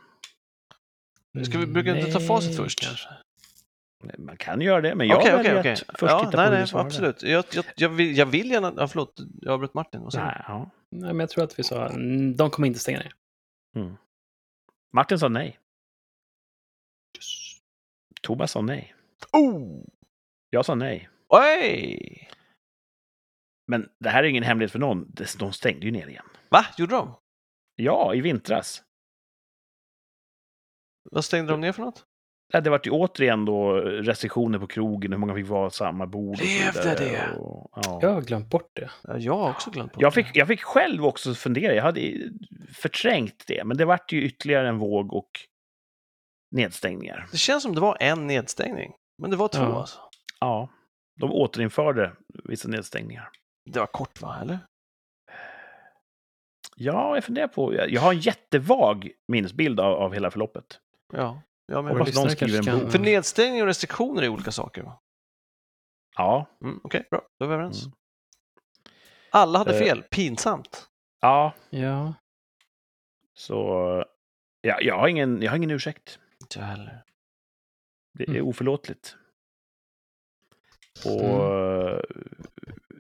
Ska vi brukar inte ta facit först? kanske. Man kan göra det, men jag Okej, väljer okej, att okej. först Ja, titta på nej, hur nej, svarade. absolut. Jag, jag, jag, vill, jag vill gärna... Ja, förlåt, jag avbröt Martin. Och så. Nej, ja. Nej, men jag tror att vi sa mm, de kommer inte stänga ner. Martin sa nej. Thomas sa nej. Oh! Jag sa nej. Oj! Men det här är ingen hemlighet för någon. De stängde ju ner igen. Va? Gjorde de? Ja, i vintras. Vad stängde de ner för något? Det var ju återigen då restriktioner på krogen, hur många fick vara samma bord Levde det? Och, ja. Jag har glömt bort det. Ja, Jag har också glömt bort Jag det. fick, jag fick själv också fundera, jag hade förträngt det, men det vart ju ytterligare en våg och nedstängningar. Det känns som det var en nedstängning, men det var två Ja. alltså. Ja, de återinförde vissa nedstängningar. Det var kort va, eller? Ja, jag funderar på... Jag jag har en jättevag minnesbild av, av hela förloppet. Ja, ja men Hoppas någon skriver en bok. För nedstängning och restriktioner är olika saker va? Ja, Mm, Okej, bra. Då är vi överens. Mm. Alla hade Eh. fel. Pinsamt. ja, Ja. så... Ja, jag, har ingen, jag har ingen ursäkt. Inte heller. Det är Mm. oförlåtligt. Och eh,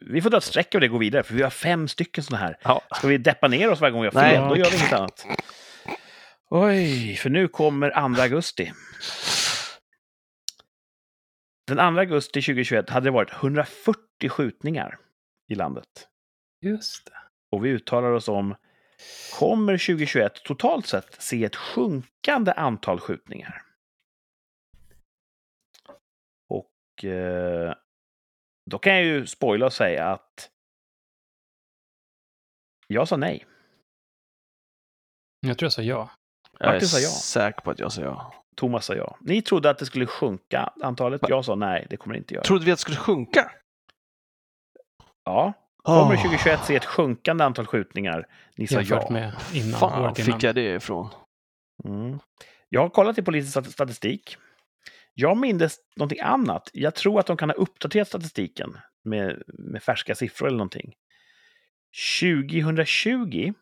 vi får dra ett streck av det och gå vidare, för vi har fem stycken sådana här. Ja. Ska vi deppa ner oss varje gång vi har Nej. fel? Då gör vi inget annat. Oj, för nu kommer 2 augusti. Den 2 augusti 2021 hade det varit 140 skjutningar i landet. Just det. Och vi uttalar oss om, kommer 2021 totalt sett se ett sjunkande antal skjutningar? Och eh, då kan jag ju spoila och säga att jag sa nej. Jag tror jag sa ja. Jag Martin sa ja. säker på att jag sa ja. Thomas sa ja. Ni trodde att det skulle sjunka antalet. Jag sa nej, det kommer det inte göra. Trodde vi att det skulle sjunka? Ja, kommer Åh, 2021 se ett sjunkande antal skjutningar? Ni sa Jämfört ja. med innan. Fan året innan. fick jag det ifrån? Mm. Jag har kollat i polisens stat- statistik. Jag minns någonting annat. Jag tror att de kan ha uppdaterat statistiken med, med färska siffror eller någonting. 2020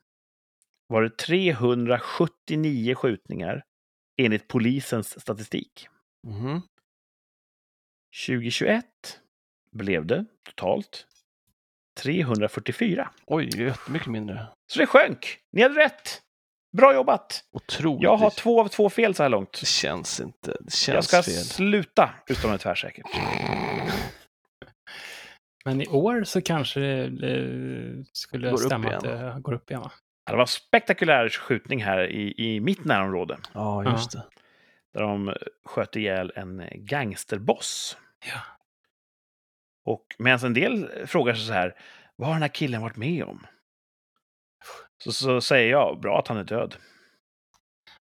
var det 379 skjutningar enligt polisens statistik. Mhm. 2021 blev det totalt 344. Oj, det är jättemycket mindre. Så det sjönk. Ni hade rätt. Bra jobbat. Otroligt. Jag har två av två fel så här långt. Det känns inte. Det Jag känns ska fel. sluta utan det tvärsäkert. Men i år så kanske det skulle Går stämma att det går upp igen. va? Det var en spektakulär skjutning här i, i mitt närområde. Ja, just det. Där de sköt ihjäl en gangsterboss. Ja. Och medan en del frågar sig så här, vad har den här killen varit med om? Så, så säger jag, bra att han är död.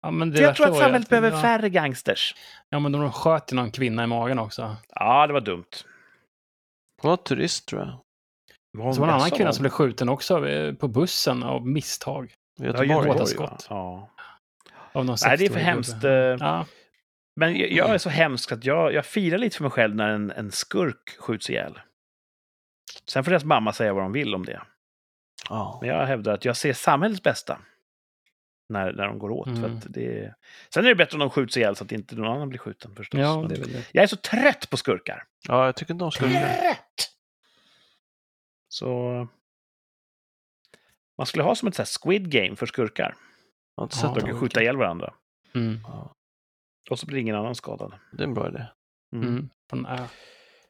Ja, men det För jag tror att var samhället behöver ja, färre gangsters. Ja, men de sköt ju någon kvinna i magen också. Ja, det var dumt. Hon var turist tror jag. Var det en annan kvinna som blev skjuten också eh, på bussen av misstag. Göteborg. Göteborg. Göteborg, skott. ja. Av någon Nej, det är för 60-årig hemskt. eh, Ja, Men jag, jag är så hemsk att jag, jag firar lite för mig själv när en, en skurk skjuts ihjäl. Sen får deras mamma säga vad de vill om det. Ja. Men jag hävdar att jag ser samhällets bästa när, när de går åt. För Mm. att det... Sen är det bättre om de skjuts ihjäl så att inte någon annan blir skjuten förstås. ja det är väl det. Jag är så trött på skurkar. ja, jag tycker inte de skulle... Trött! Så... Man skulle ha som ett så här squid game för skurkar. Jag har inte Ja, sett De dem. kan skjuta ihjäl varandra. Mm. Ja, Och så blir ingen annan skadad. det är en bra idé. Mm. Mm.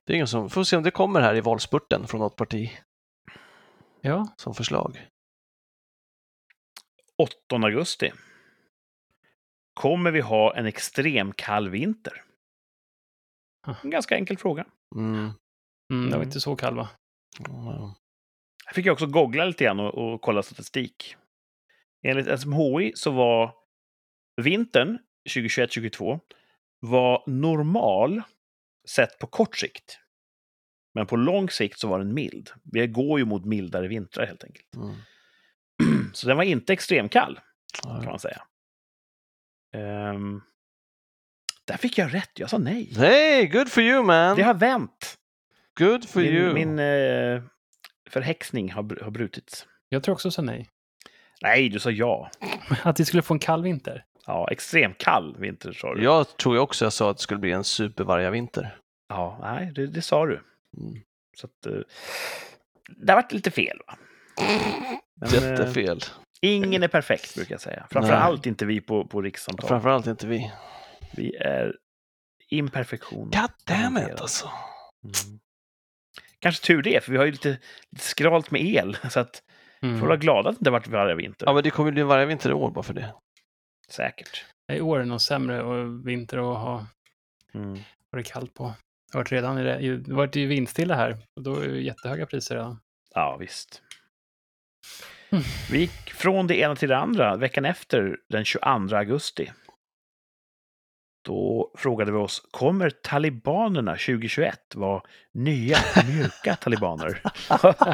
Det är ingen som... Får se om det kommer här i valspurten från något parti Ja, som förslag. 8 augusti. Kommer vi ha en extrem kall vinter? En ganska enkel fråga. Mm. mm, det var Mm. inte så kall va? Ja. Jag fick jag också googla lite grann och, och kolla statistik. Enligt SMHI så var vintern 2021-2022 var normal sett på kort sikt. Men på lång sikt så var den mild. Vi går ju mot mildare vintrar helt enkelt. Mm. [CLEARS THROAT] Så den var inte extremkall, kan man säga. Ehm, där fick jag rätt. Jag sa nej. Hey, good for you man! Det har vänt. Good for you! Min, min eh, förhäxning har, br- har brutits. Jag tror också så nej. Nej, du sa ja. [LAUGHS] Att vi skulle få en kall vinter. Ja, extremt kall vinter sa du. Jag tror ju också jag sa att det skulle bli en supervargavinter. Ja, nej, det, det sa du. Mm. Så att, eh, det har varit lite fel. Va? Men, eh, Jättefel. ingen är perfekt, brukar jag säga. Framför Nej. allt inte vi på, på rikssamtal. Framförallt inte vi. Vi är imperfektion. God damn it alltså. Mm. Kanske tur det, för vi har ju lite, lite skralt med el. [LAUGHS] Så att Mm. får vara glada att det inte har varit varje vinter. Ja, men det kommer bli en vargavinter i år bara för det. Säkert. I år är det nog sämre och vinter att ha Mm. varit kallt på. Det har varit redan det, ju- vindstilla här och då är det jättehöga priser redan. Ja, visst. Mm. Vi gick från det ena till det andra veckan efter, den 22 augusti. Då frågade vi oss, kommer talibanerna 2021 vara nya mjuka [LAUGHS] talibaner?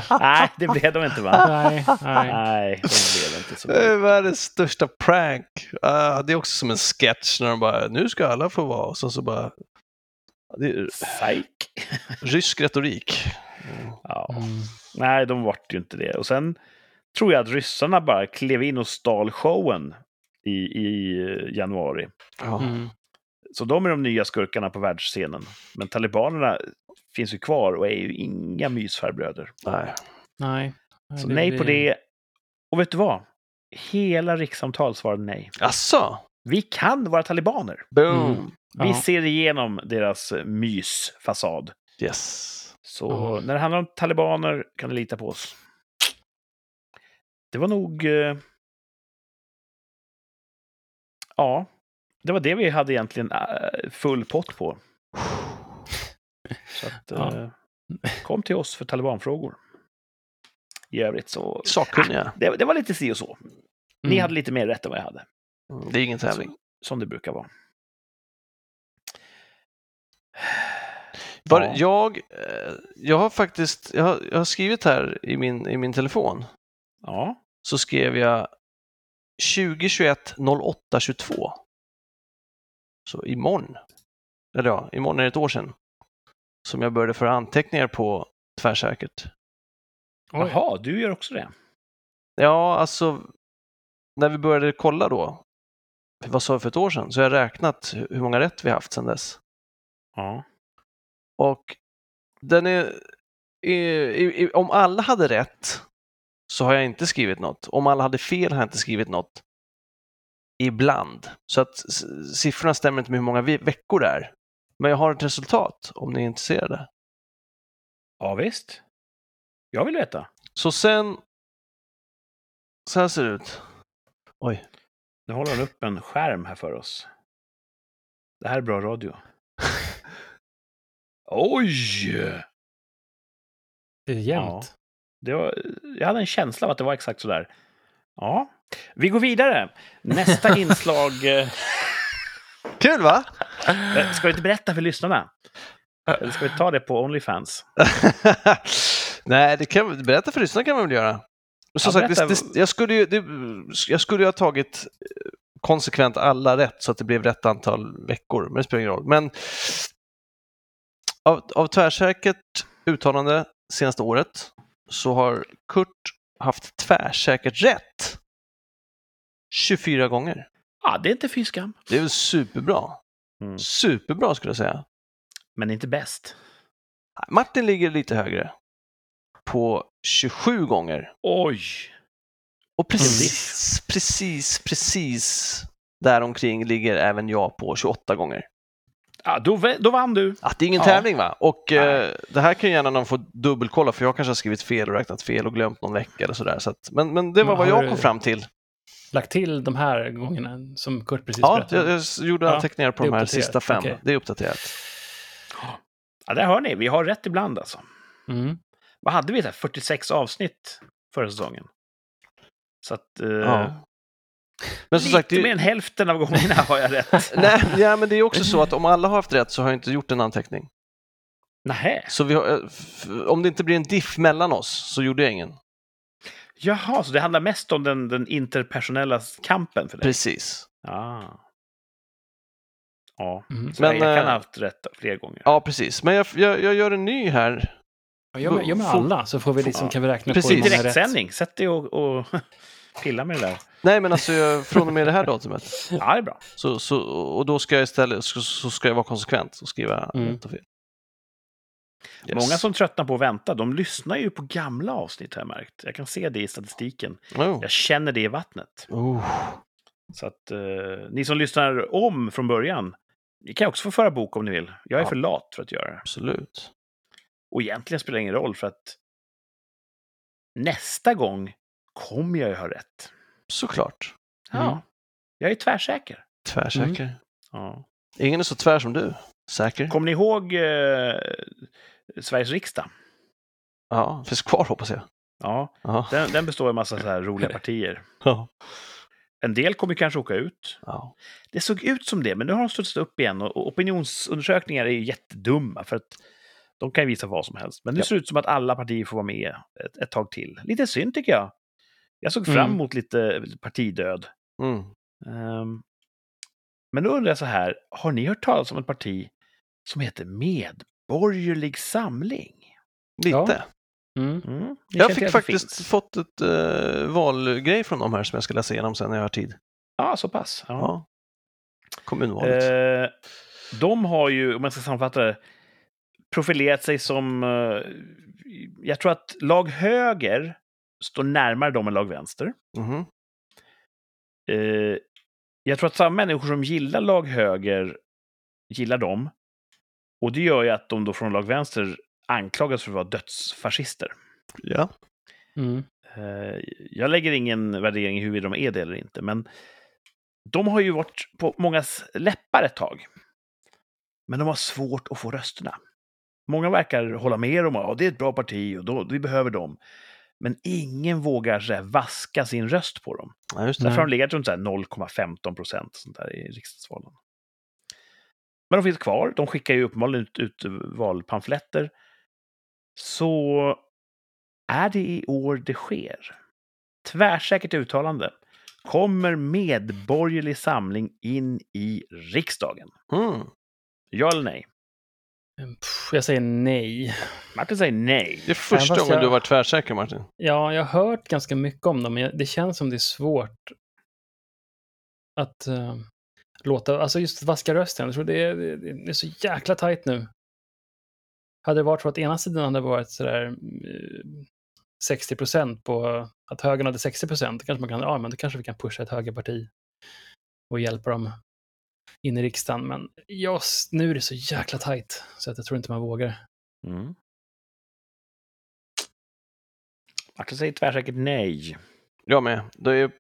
[LAUGHS] nej, det blev de inte va? Nej, nej. Nej, de blev inte så Det är världens största prank. Ah, det är också som en sketch när de bara, nu ska alla få vara, och sen så bara... Det är Psyk. rysk retorik. Ja. Mm. Nej, de vart ju inte det. Och sen tror jag att ryssarna bara klev in och stal showen i, i eh, januari. Ja. Mm. Så de är de nya skurkarna på världsscenen. Men talibanerna finns ju kvar och är ju inga mysfarbröder. Nej. Nej. Så det nej på det. Och vet du vad? Hela rikssamtal svarade nej. Asså? Vi kan vara talibaner. Boom! Mm. Vi Ja. ser igenom deras eh, mysfasad. Yes. Så Ja. när det handlar om talibaner kan du lita på oss. Det var nog... Eh... Ja, det var det vi hade egentligen eh, full pott på. Så att, Ja. eh, kom till oss för talibanfrågor. I övrigt så... Sakkunniga. Det, det var lite si och så. Ni Mm. hade lite mer rätt än vad jag hade. Det är ingen tävling. Som det brukar vara. Ja. jag, eh, jag har faktiskt, jag har, jag har skrivit här i min, i min telefon, Ja, så skrev jag 2021 08 22. Så imorgon, eller ja, imorgon är det ett år sedan, som jag började föra anteckningar på tvärsäkert. Oj. Jaha, du gör också det. Ja, alltså, när vi började kolla då, vad sa vi för ett år sedan, så har jag räknat hur många rätt vi haft sedan dess. Ja. Och den är, i, i, om alla hade rätt så har jag inte skrivit något. Om alla hade fel har jag inte skrivit något. Ibland. Så att siffrorna stämmer inte med hur många veckor det är. Men jag har ett resultat om ni är intresserade. ja, visst. Jag vill veta. Så sen, så här ser det ut. Oj. Nu håller han upp en skärm här för oss. Det här är bra radio. [LAUGHS] Oj! Det är jämnt. Det var, jag hade en känsla av att det var exakt så där. Ja, vi går vidare. Nästa [LAUGHS] inslag... eh, Kul va? eh, Ska vi inte berätta för lyssnarna? Eller ska vi ta det på Onlyfans? [LAUGHS] Nej, det kan, berätta för lyssnarna kan man väl göra. Som Ja, sagt, det, det, jag, skulle ju, det, jag skulle ju ha tagit eh, konsekvent alla rätt så att det blev rätt antal veckor, men det spelar ingen roll. Men av, av tvärsäkert uttalande senaste året så har Kurt haft tvärsäkert rätt 24 gånger. Ja, det är inte fy skam. Det är väl superbra. Mm. Superbra skulle jag säga. Men inte bäst. Martin ligger lite högre på 27 gånger. Oj! Och precis, precis, precis däromkring ligger även jag på 28 gånger. Ja, då, då vann du. Att det är ingen Ja. tävling va? Och Nej. eh, det här kan gärna någon få dubbelkolla för jag kanske har skrivit fel och räknat fel och glömt någon vecka eller sådär. Så att, men, men det var Men vad jag kom fram till. Lagt till de här gångerna som Kurt precis Ja, berättade. jag, jag gjorde Ja, anteckningar på de här sista fem. Okej. Det är uppdaterat. Ja, där hör ni. Vi har rätt ibland alltså. Mm. Vad hade vi? Där? 46 avsnitt förra säsongen. Så att... Eh, Ja. Men som lite sagt, det, är mer än hälften av gångerna har jag rätt. [LAUGHS] nej, ja, men det är också så att om alla har haft rätt så har jag inte gjort en anteckning. Nähä. Så vi har, eh, om det inte blir en diff mellan oss så gjorde jag ingen. Jaha, så det handlar mest om den, den interpersonella kampen för dig? Precis. Ah. Ja, Mm. så Men, jag, kan eh, ha haft rätt fler gånger. Ja, precis. Men jag, jag, jag gör en ny här. Jag med, jag med alla, så får vi liksom, kan vi räkna Precis. på hur många rätt. Direktsändning, sätt dig och, och [LAUGHS] pilla med det där. Nej, men alltså från och med det här datumet. [LAUGHS] Ja, det är bra. Så, så, och då ska jag istället så, så ska jag vara konsekvent och skriva Mm. rätt och fel. Yes. Många som tröttnar på att vänta, de lyssnar ju på gamla avsnitt har jag märkt. Jag kan se det i statistiken. Oh. Jag känner det i vattnet. Oh. Så att eh, ni som lyssnar om från början, ni kan också få föra bok om ni vill. Jag är Ja. för lat för att göra det. Absolut. Och egentligen spelar det ingen roll för att nästa gång kommer jag ju ha rätt. Såklart. Ja, Mm. jag är tvärsäker. Tvärsäker. Ja. Ingen är så tvär som du. Säker? Kommer ni ihåg eh, Sveriges riksdag? Ja, finns kvar hoppas jag. Ja, Ja. den, den består av en massa så här [LAUGHS] roliga partier. Ja. En del kommer kanske åka ut. Ja. Det såg ut som det, men nu har de studsat upp igen. Och och opinionsundersökningar är ju jättedumma, för att de kan ju visa vad som helst. Men nu Ja. ser det ut som att alla partier får vara med ett, ett tag till. Lite synd tycker jag. Jag såg fram Mm. emot lite partidöd. Mm. Ehm, men då undrar jag så här, har ni hört talas om ett parti som heter Medborgerlig Samling? Lite. Mm. Mm, ni Jag fick faktiskt finns? fått ett uh, valgrej från dem här som jag ska läsa igenom sen när jag har tid. Ja, så pass. Ja. Ja. Kommunvalet. Eh, de har ju, om man ska sammanfatta det, profilerat sig som... eh, jag tror att lag höger står närmare dem än lag vänster. Mhm. Eh, jag tror att samma människor som gillar lag höger gillar dem. Och det gör ju att de då från lag vänster anklagas för att vara dödsfascister. Ja. Mm. Eh, Jag lägger ingen värdering i huruvida de är det eller inte, men de har ju varit på mångas läppar ett tag. Men de har svårt att få rösterna. Många verkar hålla med om att det är ett bra parti och då, vi behöver dem. Men ingen vågar så vaska sin röst på dem. ja, just det. Därför har de legat runt så här 0,15 procent sånt där i riksdagsvalen. Men de finns kvar. De skickar ju uppenbarligen ut, ut valpamfletter. Så är det i år det sker? Tvärsäkert uttalande. Kommer Medborgerlig Samling in i riksdagen? Mm. Ja eller nej? Pff, Jag säger nej. Martin säger nej. Det är första gången jag- du har varit tvärsäker, Martin. Ja, jag har hört ganska mycket om dem, men det känns som det är svårt att eh, låta, alltså just vaska rösten. Jag tror det är, det är så jäkla tajt nu. Hade det varit för att ena sidan hade varit sådär eh, 60 procent på att högern hade 60 procent, kanske man kan, ja men då kanske vi kan pusha ett högerparti och hjälpa dem in i riksdagen. Men just nu är det så jäkla tajt så att jag tror inte man vågar. Mm. Martin säger tvärsäkert nej. Jag med. Det är,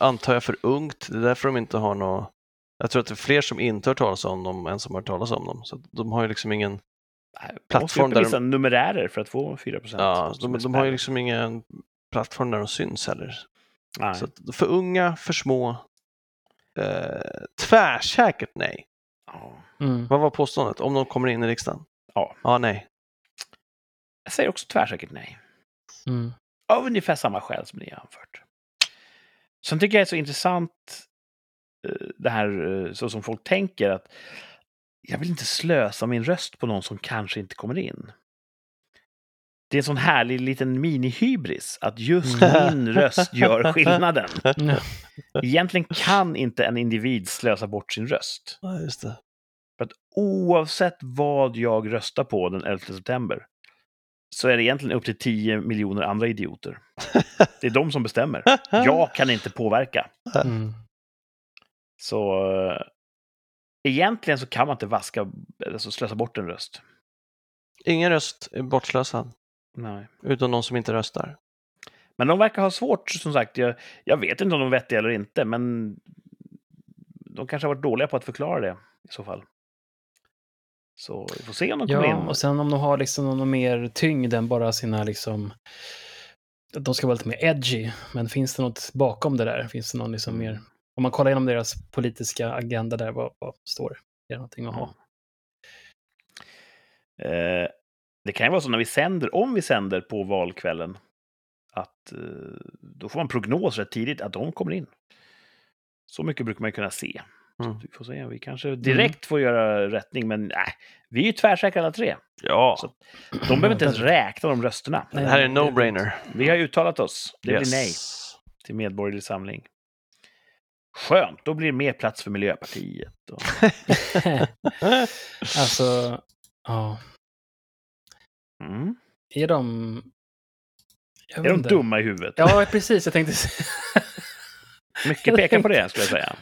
antar jag, för ungt. Det är därför de inte har något... Jag tror att det är fler som inte har talas om dem än som har talas om dem. Så de har ju liksom ingen... Nej, Plattform där där de- vissa numerärer för att få 4 procent. Ja, de, de har ju liksom ingen plattform där de syns heller. Nej. Så att för unga, för små. Eh, tvärsäkert nej. Mm. Vad var påståendet? Om de kommer in i riksdagen? Ja. Ja, nej. Jag säger också tvärsäkert nej. Mm. Av ungefär samma skäl som ni har anfört. Sen tycker jag det är så intressant eh, det här eh, så som folk tänker att jag vill inte slösa min röst på någon som kanske inte kommer in. Det är en sån härlig liten mini-hybris att just Mm. min röst gör skillnaden. [LAUGHS] Egentligen kan inte en individ slösa bort sin röst. Ja, just det. För att oavsett vad jag röstar på den 11 september så är det egentligen upp till 10 miljoner andra idioter. Det är de som bestämmer. [LAUGHS] Jag kan inte påverka. Mm. Så eh, egentligen så kan man inte vaska, alltså slösa bort en röst. Ingen röst är bortslösad, Nej. utom någon som inte röstar. Men de verkar ha svårt, som sagt. Jag, jag vet inte om de är vettiga eller inte, men de kanske har varit dåliga på att förklara det i så fall. Så vi får se om de kommer Ja, in. och sen om de har liksom någon mer tyngd än bara sina liksom... De ska vara lite mer edgy, men finns det något bakom det där? Finns det någon liksom Mm. mer... Om man kollar igenom deras politiska agenda där, vad, vad står det? Är det någonting att ha? Eh, det kan ju vara så när vi sänder, om vi sänder på valkvällen, att eh, då får man prognos rätt tidigt att de kommer in. Så mycket brukar man kunna se. Mm. vi får se. Vi kanske direkt får göra rättning, men nej, vi är ju tvärsäkra alla tre. Ja, Så- De behöver inte ens räkna de rösterna. Det här är en no-brainer. Vi har uttalat oss. Det Yes. blir nej till Medborgerlig Samling. Skönt, då blir det mer plats för Miljöpartiet. Och... [LAUGHS] [LAUGHS] alltså, ja. Mm. Är de... Är de dumma i huvudet? Ja, precis. Jag tänkte... [LAUGHS] Mycket pekar på det, skulle jag säga.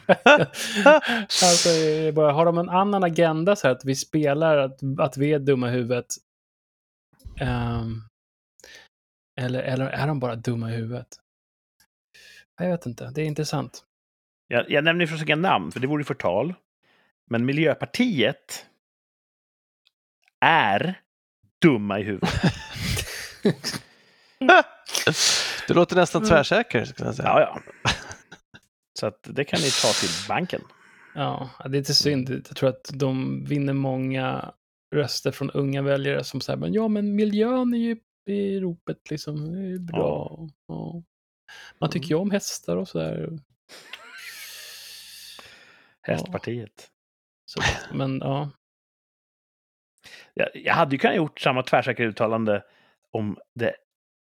[LAUGHS] alltså, bara, har de en annan agenda så här att vi spelar att, att vi är dumma i huvudet? Ehm, eller, eller är de bara dumma i huvudet? Jag vet inte. Det är intressant. Jag, jag nämner inga namn, för det vore förtal. Men Miljöpartiet är dumma i huvudet. [LAUGHS] Du låter nästan tvärsäker, skulle jag säga. Ja, ja. Så att det kan ni ta till banken. Ja, det är lite synd. Jag tror att de vinner många röster från unga väljare som säger men ja, men miljön är ju i ropet liksom. Det är bra. Ja. Man tycker ju om hästar och sådär. Hästpartiet. Så, men ja. Jag, jag hade ju kunnat gjort samma tvärsäkra uttalande om det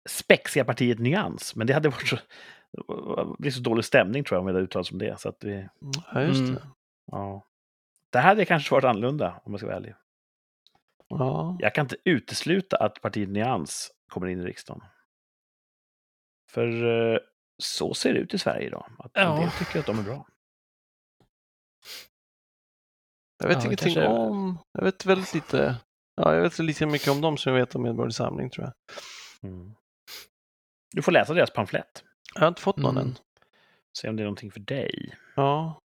spexiga partiet Nyans, men det hade varit så, det blir så dålig stämning tror jag om jag hade uttalat som det. Så att vi, Ja, just Mm. det. ja. Det här hade kanske varit annorlunda om jag ska vara ärlig. Ja. Jag kan inte utesluta att partiet Nyans kommer in i riksdagen. För eh, så ser det ut i Sverige idag. Att en Ja. del tycker att de är bra. Jag vet Ja, ingenting kanske- om... Jag vet väldigt lite... Ja, jag vet lika mycket om dem som jag vet om Medborgerlig Samling, tror jag. Mm. Du får läsa deras pamflett. Jag har inte fått någon Mm. än. Se om det är någonting för dig. Ja.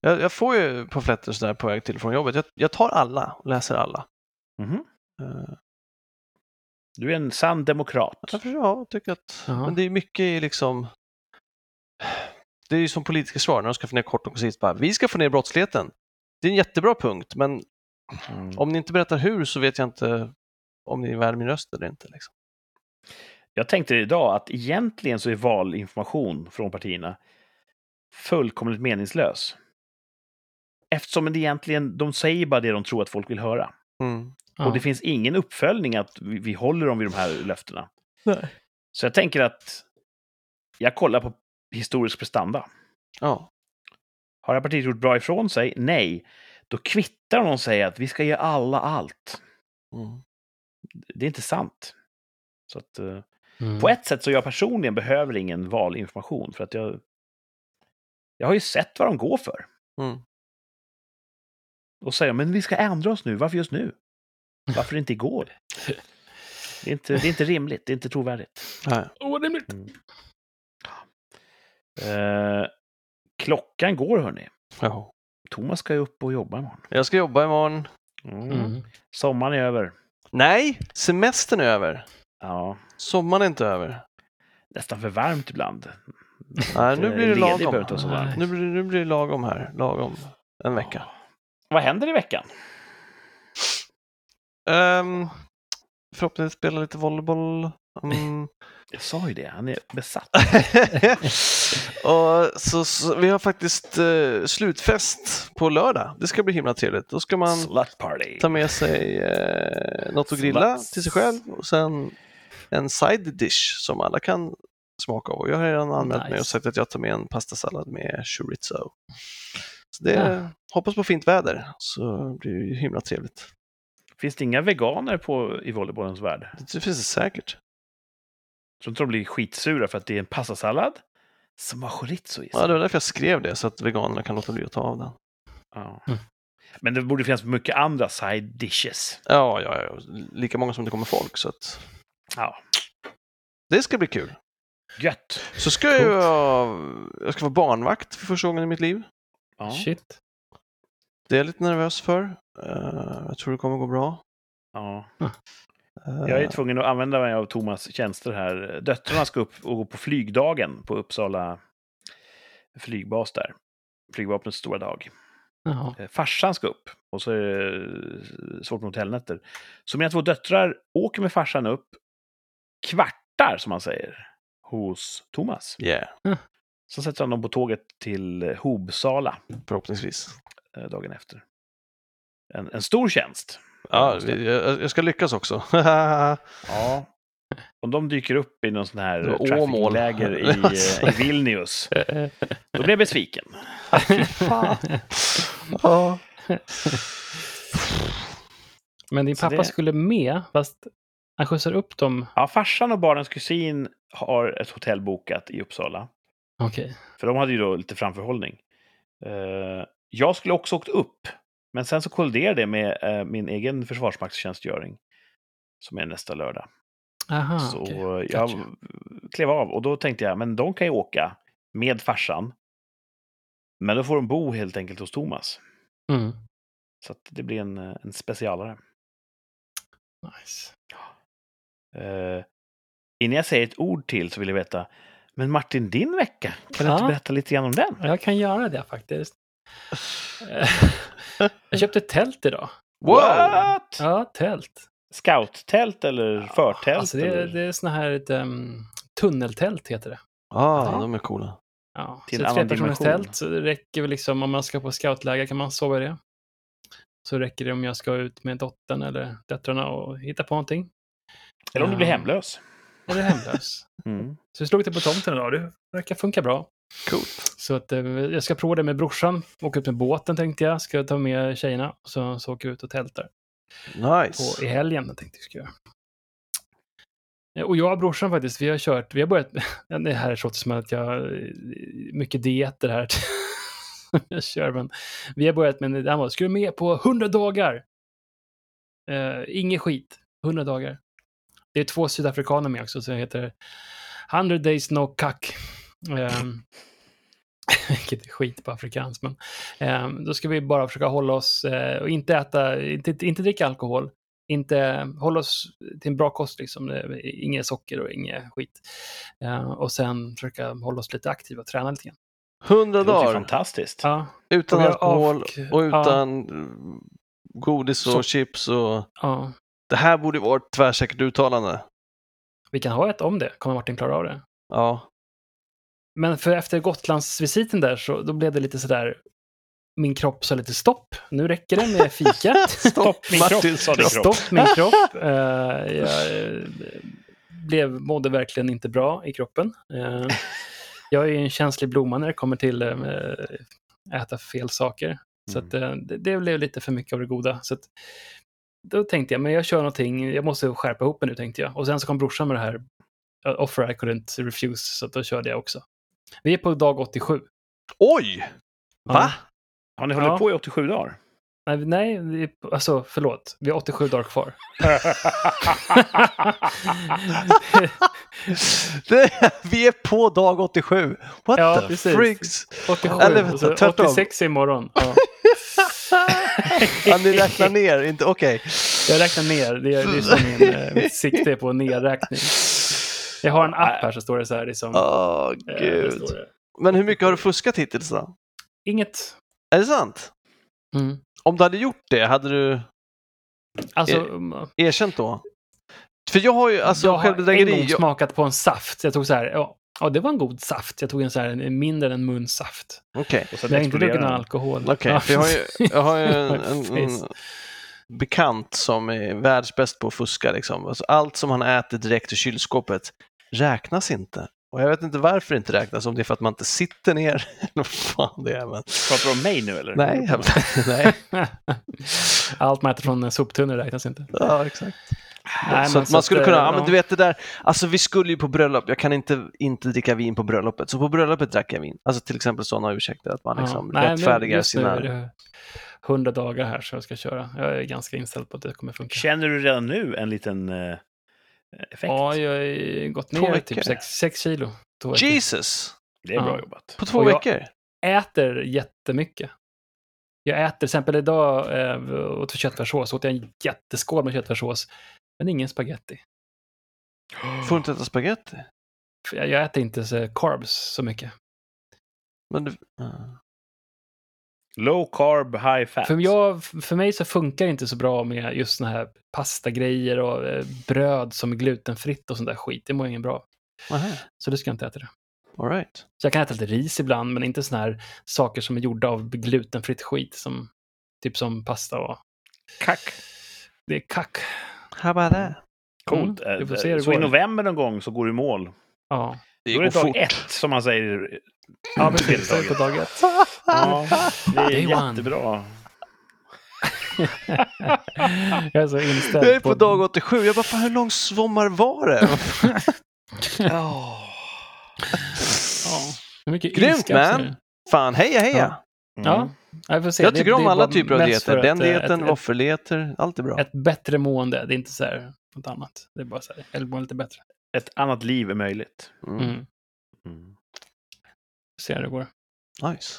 Jag, jag får ju pamfletter sådär på väg till från jobbet. Jag, jag tar alla och läser alla. Mhm. Eh, Du är en sann demokrat. Ja, jag tycker att... Ja. Men det är mycket i liksom... Det är ju som politiska svar när de ska få ner kort och koncist bara, vi ska få ner brottsligheten. Det är en jättebra punkt, men Mm. om ni inte berättar hur så vet jag inte om ni är värd min röst eller inte. Liksom. Jag tänkte idag att egentligen så är valinformation från partierna fullkomligt meningslös. Eftersom det egentligen, de säger bara det de tror att folk vill höra. Mm. ja. Och det finns ingen uppföljning att vi, vi håller dem vid de här löftena. Nej. Så jag tänker att jag kollar på historisk prestanda. Ja. Har det här partiet gjort bra ifrån sig? Nej. Då kvittar de och säger att vi ska ge alla allt. Mm. Det är inte sant. Så att, eh, Mm. På ett sätt så jag personligen behöver ingen valinformation för att jag, jag har ju sett vad de går för. Mm. Och säger men vi ska ändra oss nu, varför just nu? Varför inte igår? [LAUGHS] Det är inte, det är inte rimligt, det är inte trovärdigt. Orimligt. Eh, klockan går hörni. Ja. Thomas ska ju upp och jobba imorgon. Jag ska jobba imorgon. Mm. Mm. Sommaren är över. Nej, semestern är över. Ja, Sommaren är inte över. nästan för varmt ibland. Nej, nu blir det lagom. Nu blir, nu blir det lagom här. Lagom. En vecka. Vad händer i veckan? Um, förhoppningsvis spela lite volleyboll. Mm. Jag sa ju det, han är besatt. [LAUGHS] och så, så, vi har faktiskt eh, slutfest på lördag. Det ska bli himla trevligt. Då ska man ta med sig eh, något att grilla Sluts. till sig själv och sen en side dish som alla kan smaka av. Jag har redan anmält mig Nice. och sagt att jag tar med en pastasallad med chorizo. Så det Ja. hoppas på fint väder så blir det himla trevligt. Finns det inga veganer på, i volleybollens värld? Det finns det säkert. Tror inte de blir skitsura för att det är en pastasallad som har chorizo i sig? Ja, det var därför jag skrev det så att veganerna kan låta bli att ta av den. Ja. Mm. Men det borde finnas mycket andra side dishes. Ja, ja, ja. lika många som det kommer folk så att Ja, det ska bli kul. gött. Så ska jag, jag ska vara barnvakt för första gången i mitt liv. Ja. Shit. Det är jag lite nervös för. Eh, jag tror det kommer gå bra. Ja. Eh, Jag är tvungen att använda mig av Thomas tjänster här. Döttrarna ska upp och gå på flygdagen på Uppsala flygbas där. Flygvapnets stora dag. Jaha. Eh, Farsan ska upp och så är det svårt med hotellnätter. Så mina två döttrar åker med farsan upp, kvartar som man säger, hos Thomas. Yeah, Så sätter han dem på tåget till eh, Hobsala förhoppningsvis. eh, dagen efter. En, en stor tjänst. Ja, jag, ska lyckas också. [LAUGHS] Ja. Om de dyker upp i någon sån här trafficking-läger i, [LAUGHS] eh, i Vilnius, då blir jag besviken. ja. Men din pappa det- skulle med, fast han skjutsar upp dem. Ja, farsan och barnens kusin har ett hotell bokat i Uppsala. Okej. För de hade ju då lite framförhållning. Eh, jag skulle också åkt upp, men sen så kolliderade det med eh, min egen försvarsmaktstjänstgöring. Som är nästa lördag. Aha, så eh, jag Gotcha. klev av och då tänkte jag, men de kan ju åka med farsan. Men då får de bo helt enkelt hos Thomas. Mm. Så det blir en, eh, en specialare. Nice. Eh, innan jag säger ett ord till så vill jag veta, Men Martin, din vecka, kan du Ja. inte berätta lite grann om den? Jag kan göra det faktiskt. Eh, [LAUGHS] jag köpte tält idag. What? Ja, tält. Scout-tält eller förtält? Alltså det, eller? det är såna här ett, um, tunneltält heter det. Ah, Ja. de är coola. Ja, Till så ett dimension. tält, så det räcker väl liksom om man ska på scoutläger kan man sova i det. Så räcker det om jag ska ut med dottern eller döttrarna och hitta på någonting. Eller om du blir Ja. hemlös. Eller hemlös. [LAUGHS] Mm. Så vi slog det på tomten idag. Det verkar funka bra. Coolt. Så att, eh, jag ska prova det med brorsan. Åka ut med båten tänkte jag. Ska ta med tjejerna. Så, så åker vi ut och tältar. Nice. På, I helgen tänkte jag ska göra. Eh, Och jag och brorsan faktiskt, vi har kört, vi har börjat, [LAUGHS] det här låter som att jag, eh, mycket dieter här. [LAUGHS] jag kör, men vi har börjat med, här var, ska du med på 100 dagar? Uh, inget skit, 100 dagar. Det är två sydafrikaner med också, så det heter 100 days no cuck. Um, [LAUGHS] vilket är skit på afrikanskt, men um, då ska vi bara försöka hålla oss eh, och inte äta, inte, inte dricka alkohol, inte hålla oss till en bra kost, liksom. Eh, inget socker och inget skit. Eh, och sen försöka hålla oss lite aktiva och träna lite grann. 100 Det låter ju dagar fantastiskt. Ja, utan alkohol avk- och ja. utan mm, godis och Så- chips och... ja. Det här borde vara ett tvärsäkert uttalande. Vi kan ha ett om det, kommer Martin klara av det? Ja. Men för efter Gotlandsvisiten där så då blev det lite sådär, min kropp sa lite stopp, nu räcker det med fika. [LAUGHS] Stopp min kropp, Martins sa din kropp. Stopp min kropp. [LAUGHS] Eh, jag blev, mådde verkligen inte bra i kroppen. Eh, jag är en känslig blomma när det kommer till eh, äta fel saker. Så att, eh, det, det blev lite för mycket av det goda. Så att, då tänkte jag, men jag kör någonting, jag måste skärpa ihop mig nu tänkte jag. Och sen så kom brorsan med det här offer I couldn't refuse, så då körde jag också. Vi är på dag 87. Oj! Va? Har ni hållit Ja. på i 87 dagar? Nej, nej vi alltså förlåt, vi har 87 dagar kvar. [LAUGHS] [LAUGHS] Det, vi är på dag 87. What Ja, the precis. freaks? 87, Eller och vänta, så tvärtom. 86 imorgon. Ja. Ja, ni räknar ner, inte okej. Jag räknar ner, det är, det är som min, eh, mitt sikte är på nedräkning. Jag har en app här så står det så här. Liksom, Åh, det gud. Men hur mycket har du fuskat hittills då? Inget. Är det sant? Mm. Om du hade gjort det, hade du Alltså, Eh, um, erkänt då? För jag har ju, alltså jag har en gång jag- smakat på en saft. Jag tog så här, ja, ja det var en god saft. Jag tog en så här, en mindre än en munsaft. Okej, Men jag har inte druckit någon alkohol. okej. Ja, För jag har ju, [LAUGHS] jag har ju en, en, en. Bekant som är världsbäst på att fuska. Liksom. Alltså, allt som han äter direkt i kylskåpet räknas inte. Och jag vet inte varför det inte räknas, om det är för att man inte sitter ner [LAUGHS] vad fan det är. Men... Pratar du om mig nu eller? Nej, jag... [LAUGHS] nej. [LAUGHS] Allt man äter från en soptunna räknas inte. Ja, exakt. Nej, så att man skulle kunna, ja men du vet det där, alltså vi skulle ju på bröllop, jag kan inte inte dricka vin på bröllopet, så på bröllopet drack jag vin. Alltså till exempel sådana ursäkter, att man liksom nej, rättfärdigar just nu sina... är det 100 dagar här så jag ska köra. Jag är ganska inställd på att det kommer funka. Känner du redan nu en liten eh, effekt? Ja, jag har gått ner typ 6 kilo. Två veckor. Jesus! Det är bra Ja. jobbat. På två Och jag- veckor? äter jättemycket. Jag äter, till exempel idag eh, åt köttfärssås, åt jag en jätteskål med köttfärssås, men ingen spaghetti. Får du inte äta spaghetti? För Jag, jag äter inte så carbs så mycket. Men du... Low carb, high fat. För, jag, för mig så funkar det inte så bra med just såna här pastagrejer och eh, bröd som är glutenfritt och sånt där skit. Det mår ingen bra. Nähä, Så det ska jag inte äta det. all right. Så jag kan äta lite ris ibland, men inte såna här saker som är gjorda av glutenfritt skit, som, typ som pasta och... Kack. Det är kack. How about that? Coolt. Mm, vi Eh, får se hur det så i går. november någon gång så går du i mål. Ja, Det Då är går det dag fort. ett, som man säger. ja precis. Det är på dag ett. [LAUGHS] Ja, det är Day one. jättebra. [LAUGHS] jag är så inställd Jag är på dag 87, jag bara fan hur lång sommar var det? [LAUGHS] Ja. Hur mycket Grymt, man. nu. fan, heja heja! Ja. Mm. Jag, får se. Jag Det- tycker det om är alla typer av dieter. Den eh, dieten, ett, våffeldieter, allt är bra. ett, bättre mående. Det är inte så här något annat. Det är bara så här, lite bättre. Ett annat liv är möjligt. Mm. Mm. Mm. Se hur det går. Nice.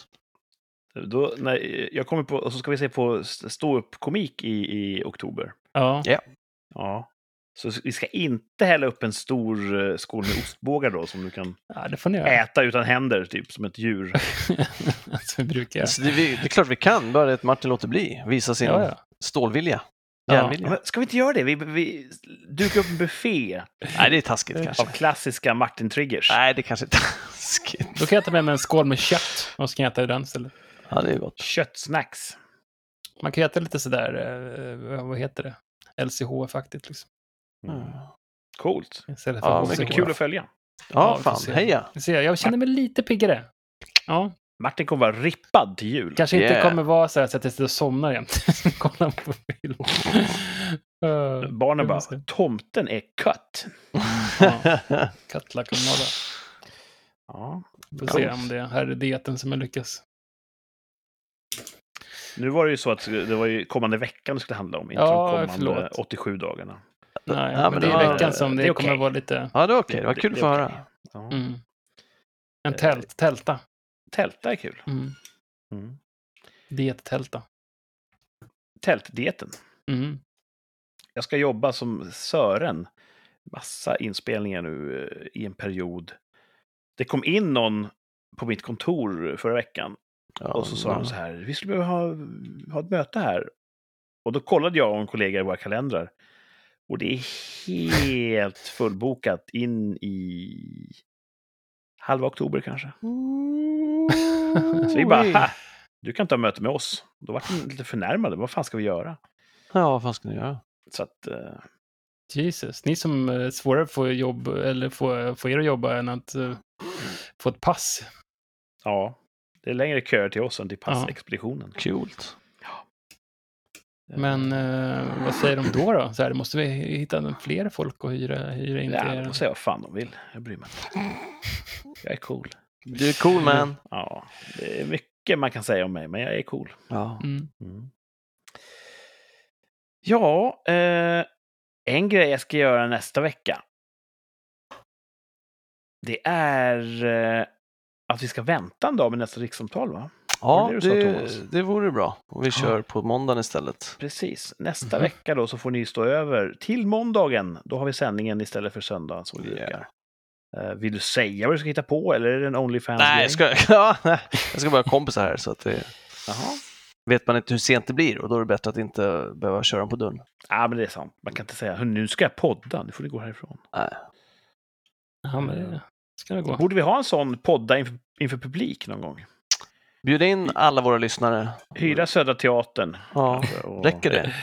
Då, när, jag kommer på, och så ska vi se på stå upp komik i, i oktober. Ja. Ja. Ja. Så vi ska inte hälla upp en stor eh, skål med ostbågar då, som du kan Ja, det får ni göra. äta utan händer, typ som ett djur. [LAUGHS] Vi brukar. Alltså, det, vi- det är klart vi kan, bara att Martin låter bli. Visa sin Ja, ja. stålvilja. Ja. Men ska vi inte göra det? Vi, vi dukar upp en buffé Nej, det är taskigt av kanske. klassiska Martin-triggers. Nej, det kanske är taskigt. Då kan jag ta med mig en skål med kött och så kan jag äta ur den istället. Ja, det är gott. Köttsnacks. Man kan äta lite sådär, eh, vad heter det? LCHF-aktigt liksom. Mm. Coolt. Istället för Ja. Mycket kul att följa. Ja, får fan. Heja. Ser, jag känner mig lite piggare. Ja, Martin kommer vara rippad till jul. kanske inte Yeah. kommer vara så här så att jag sitter och somnar jämt. [LAUGHS] Kolla på film. [LAUGHS] Uh, Barnen bara, tomten är cut. [LAUGHS] Kommer vara. Ja. Får se om det här är dieten som jag lyckas. Nu var det ju så att det var ju kommande veckan det skulle handla om, inte Ja, de kommande förlåt. 87 dagarna. Nej, Ja, men, men det det är veckan som det, det kommer okej. vara lite... Ja, det är okej. Det var kul att få höra. Ja. Mm. En tält, tälta. Tälta är kul. Mm. Mm. Diettälta. Tältdieten. Mm. Jag ska jobba som Sören. Massa inspelningar nu eh, i en period. Det kom in någon på mitt kontor förra veckan Ja, och så sa ja. de så här, vi skulle behöva ha, ha ett möte här. Och då kollade jag och en kollega i våra kalendrar. Och det är helt fullbokat in i halva oktober kanske. [LAUGHS] Så vi bara, ha, du kan inte ha möte med oss. Då var de lite förnärmade, vad fan ska vi göra? Ja, vad fan ska ni göra? Så att, eh, Jesus, ni som är svårare att få jobb eller få, få er att jobba än att eh, få ett pass. ja, det är längre köer till oss än till Ja. passexpeditionen. Kul. Men eh, vad säger de då? då? Så här, måste vi hitta fler folk att hyra, hyra in till Ja, de får säga vad fan de vill. Jag bryr mig inte. Jag är cool. Du är cool man. Ja, det är mycket man kan säga om mig, men jag är cool. Ja. Mm. Mm. Ja, eh, en grej jag ska göra nästa vecka. Det är eh, att vi ska vänta en dag med nästa rikssamtal, va? Ja, det du sa, det, det vore bra. Och vi kör på måndagen istället. Precis. Nästa Mhm. vecka då så får ni stå över till måndagen. Då har vi sändningen istället för söndagen som vi Yeah. brukar. Eh, vill du säga vad du ska hitta på eller är det en Onlyfans Nej, jag ska, [LAUGHS] ja, nej, jag ska bara ha kompisar här så att det Jaha. vet man inte hur sent det blir och då är det bättre att inte behöva köra dem på dörren. Ja, men det är sant. Man kan inte säga "Hörru, nu ska jag podda, nu får ni gå härifrån. Ja, men det ska det gå. Borde vi ha en sån podda inför, inför publik någon gång? Bjud in alla våra lyssnare. Hyra Södra Teatern. Ja, och räcker det?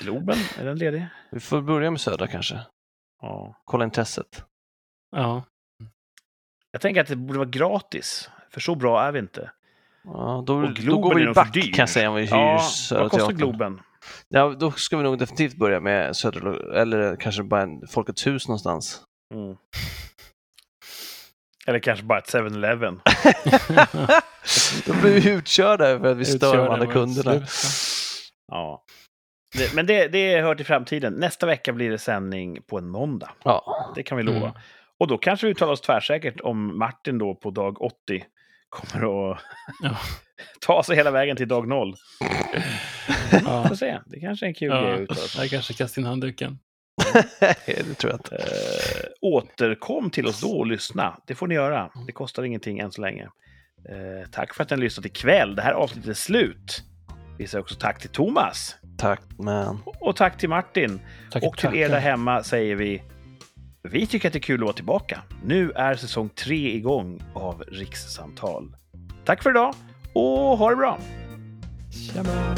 Globen, är den ledig? Vi får börja med Södra kanske. Ja. Kolla intresset. Ja. Jag tänker att det borde vara gratis, för så bra är vi inte. Ja, då, Och då går vi back dyr. kan jag säga om vi hyr Ja, Södra vad kostar Teatern. Globen? Ja, då ska vi nog definitivt börja med Södra, eller kanske bara en Folkets hus någonstans. Mm. Eller kanske bara ett 7-Eleven. [LAUGHS] Då blir vi utkörda för att vi stör de Utkörda andra var kunderna. Ja. Det, men det, det hör till framtiden. Nästa vecka blir det sändning på en måndag. Ja, Det kan vi lova. Mm. Och då kanske vi uttalar oss tvärsäkert om Martin då på dag 80 kommer att Ja. [LAUGHS] ta sig hela vägen till dag 0. [LAUGHS] Ja. Får se. Det kanske är en kul grej att Ja, uttala sig jag kanske kastar in handduken. [LAUGHS] det tror jag inte. Eh, återkom till oss då och lyssna. Det får ni göra. Det kostar ingenting än så länge. Eh, tack för att ni har lyssnat ikväll. Det här avsnittet är slut. Vi säger också tack till Thomas. Tack, men Och tack till Martin. Tackar, Och till er tackar. där hemma säger vi vi tycker att det är kul att vara tillbaka. Nu är säsong tre igång av Rikssamtal. Tack för idag och ha det bra! Tjaba.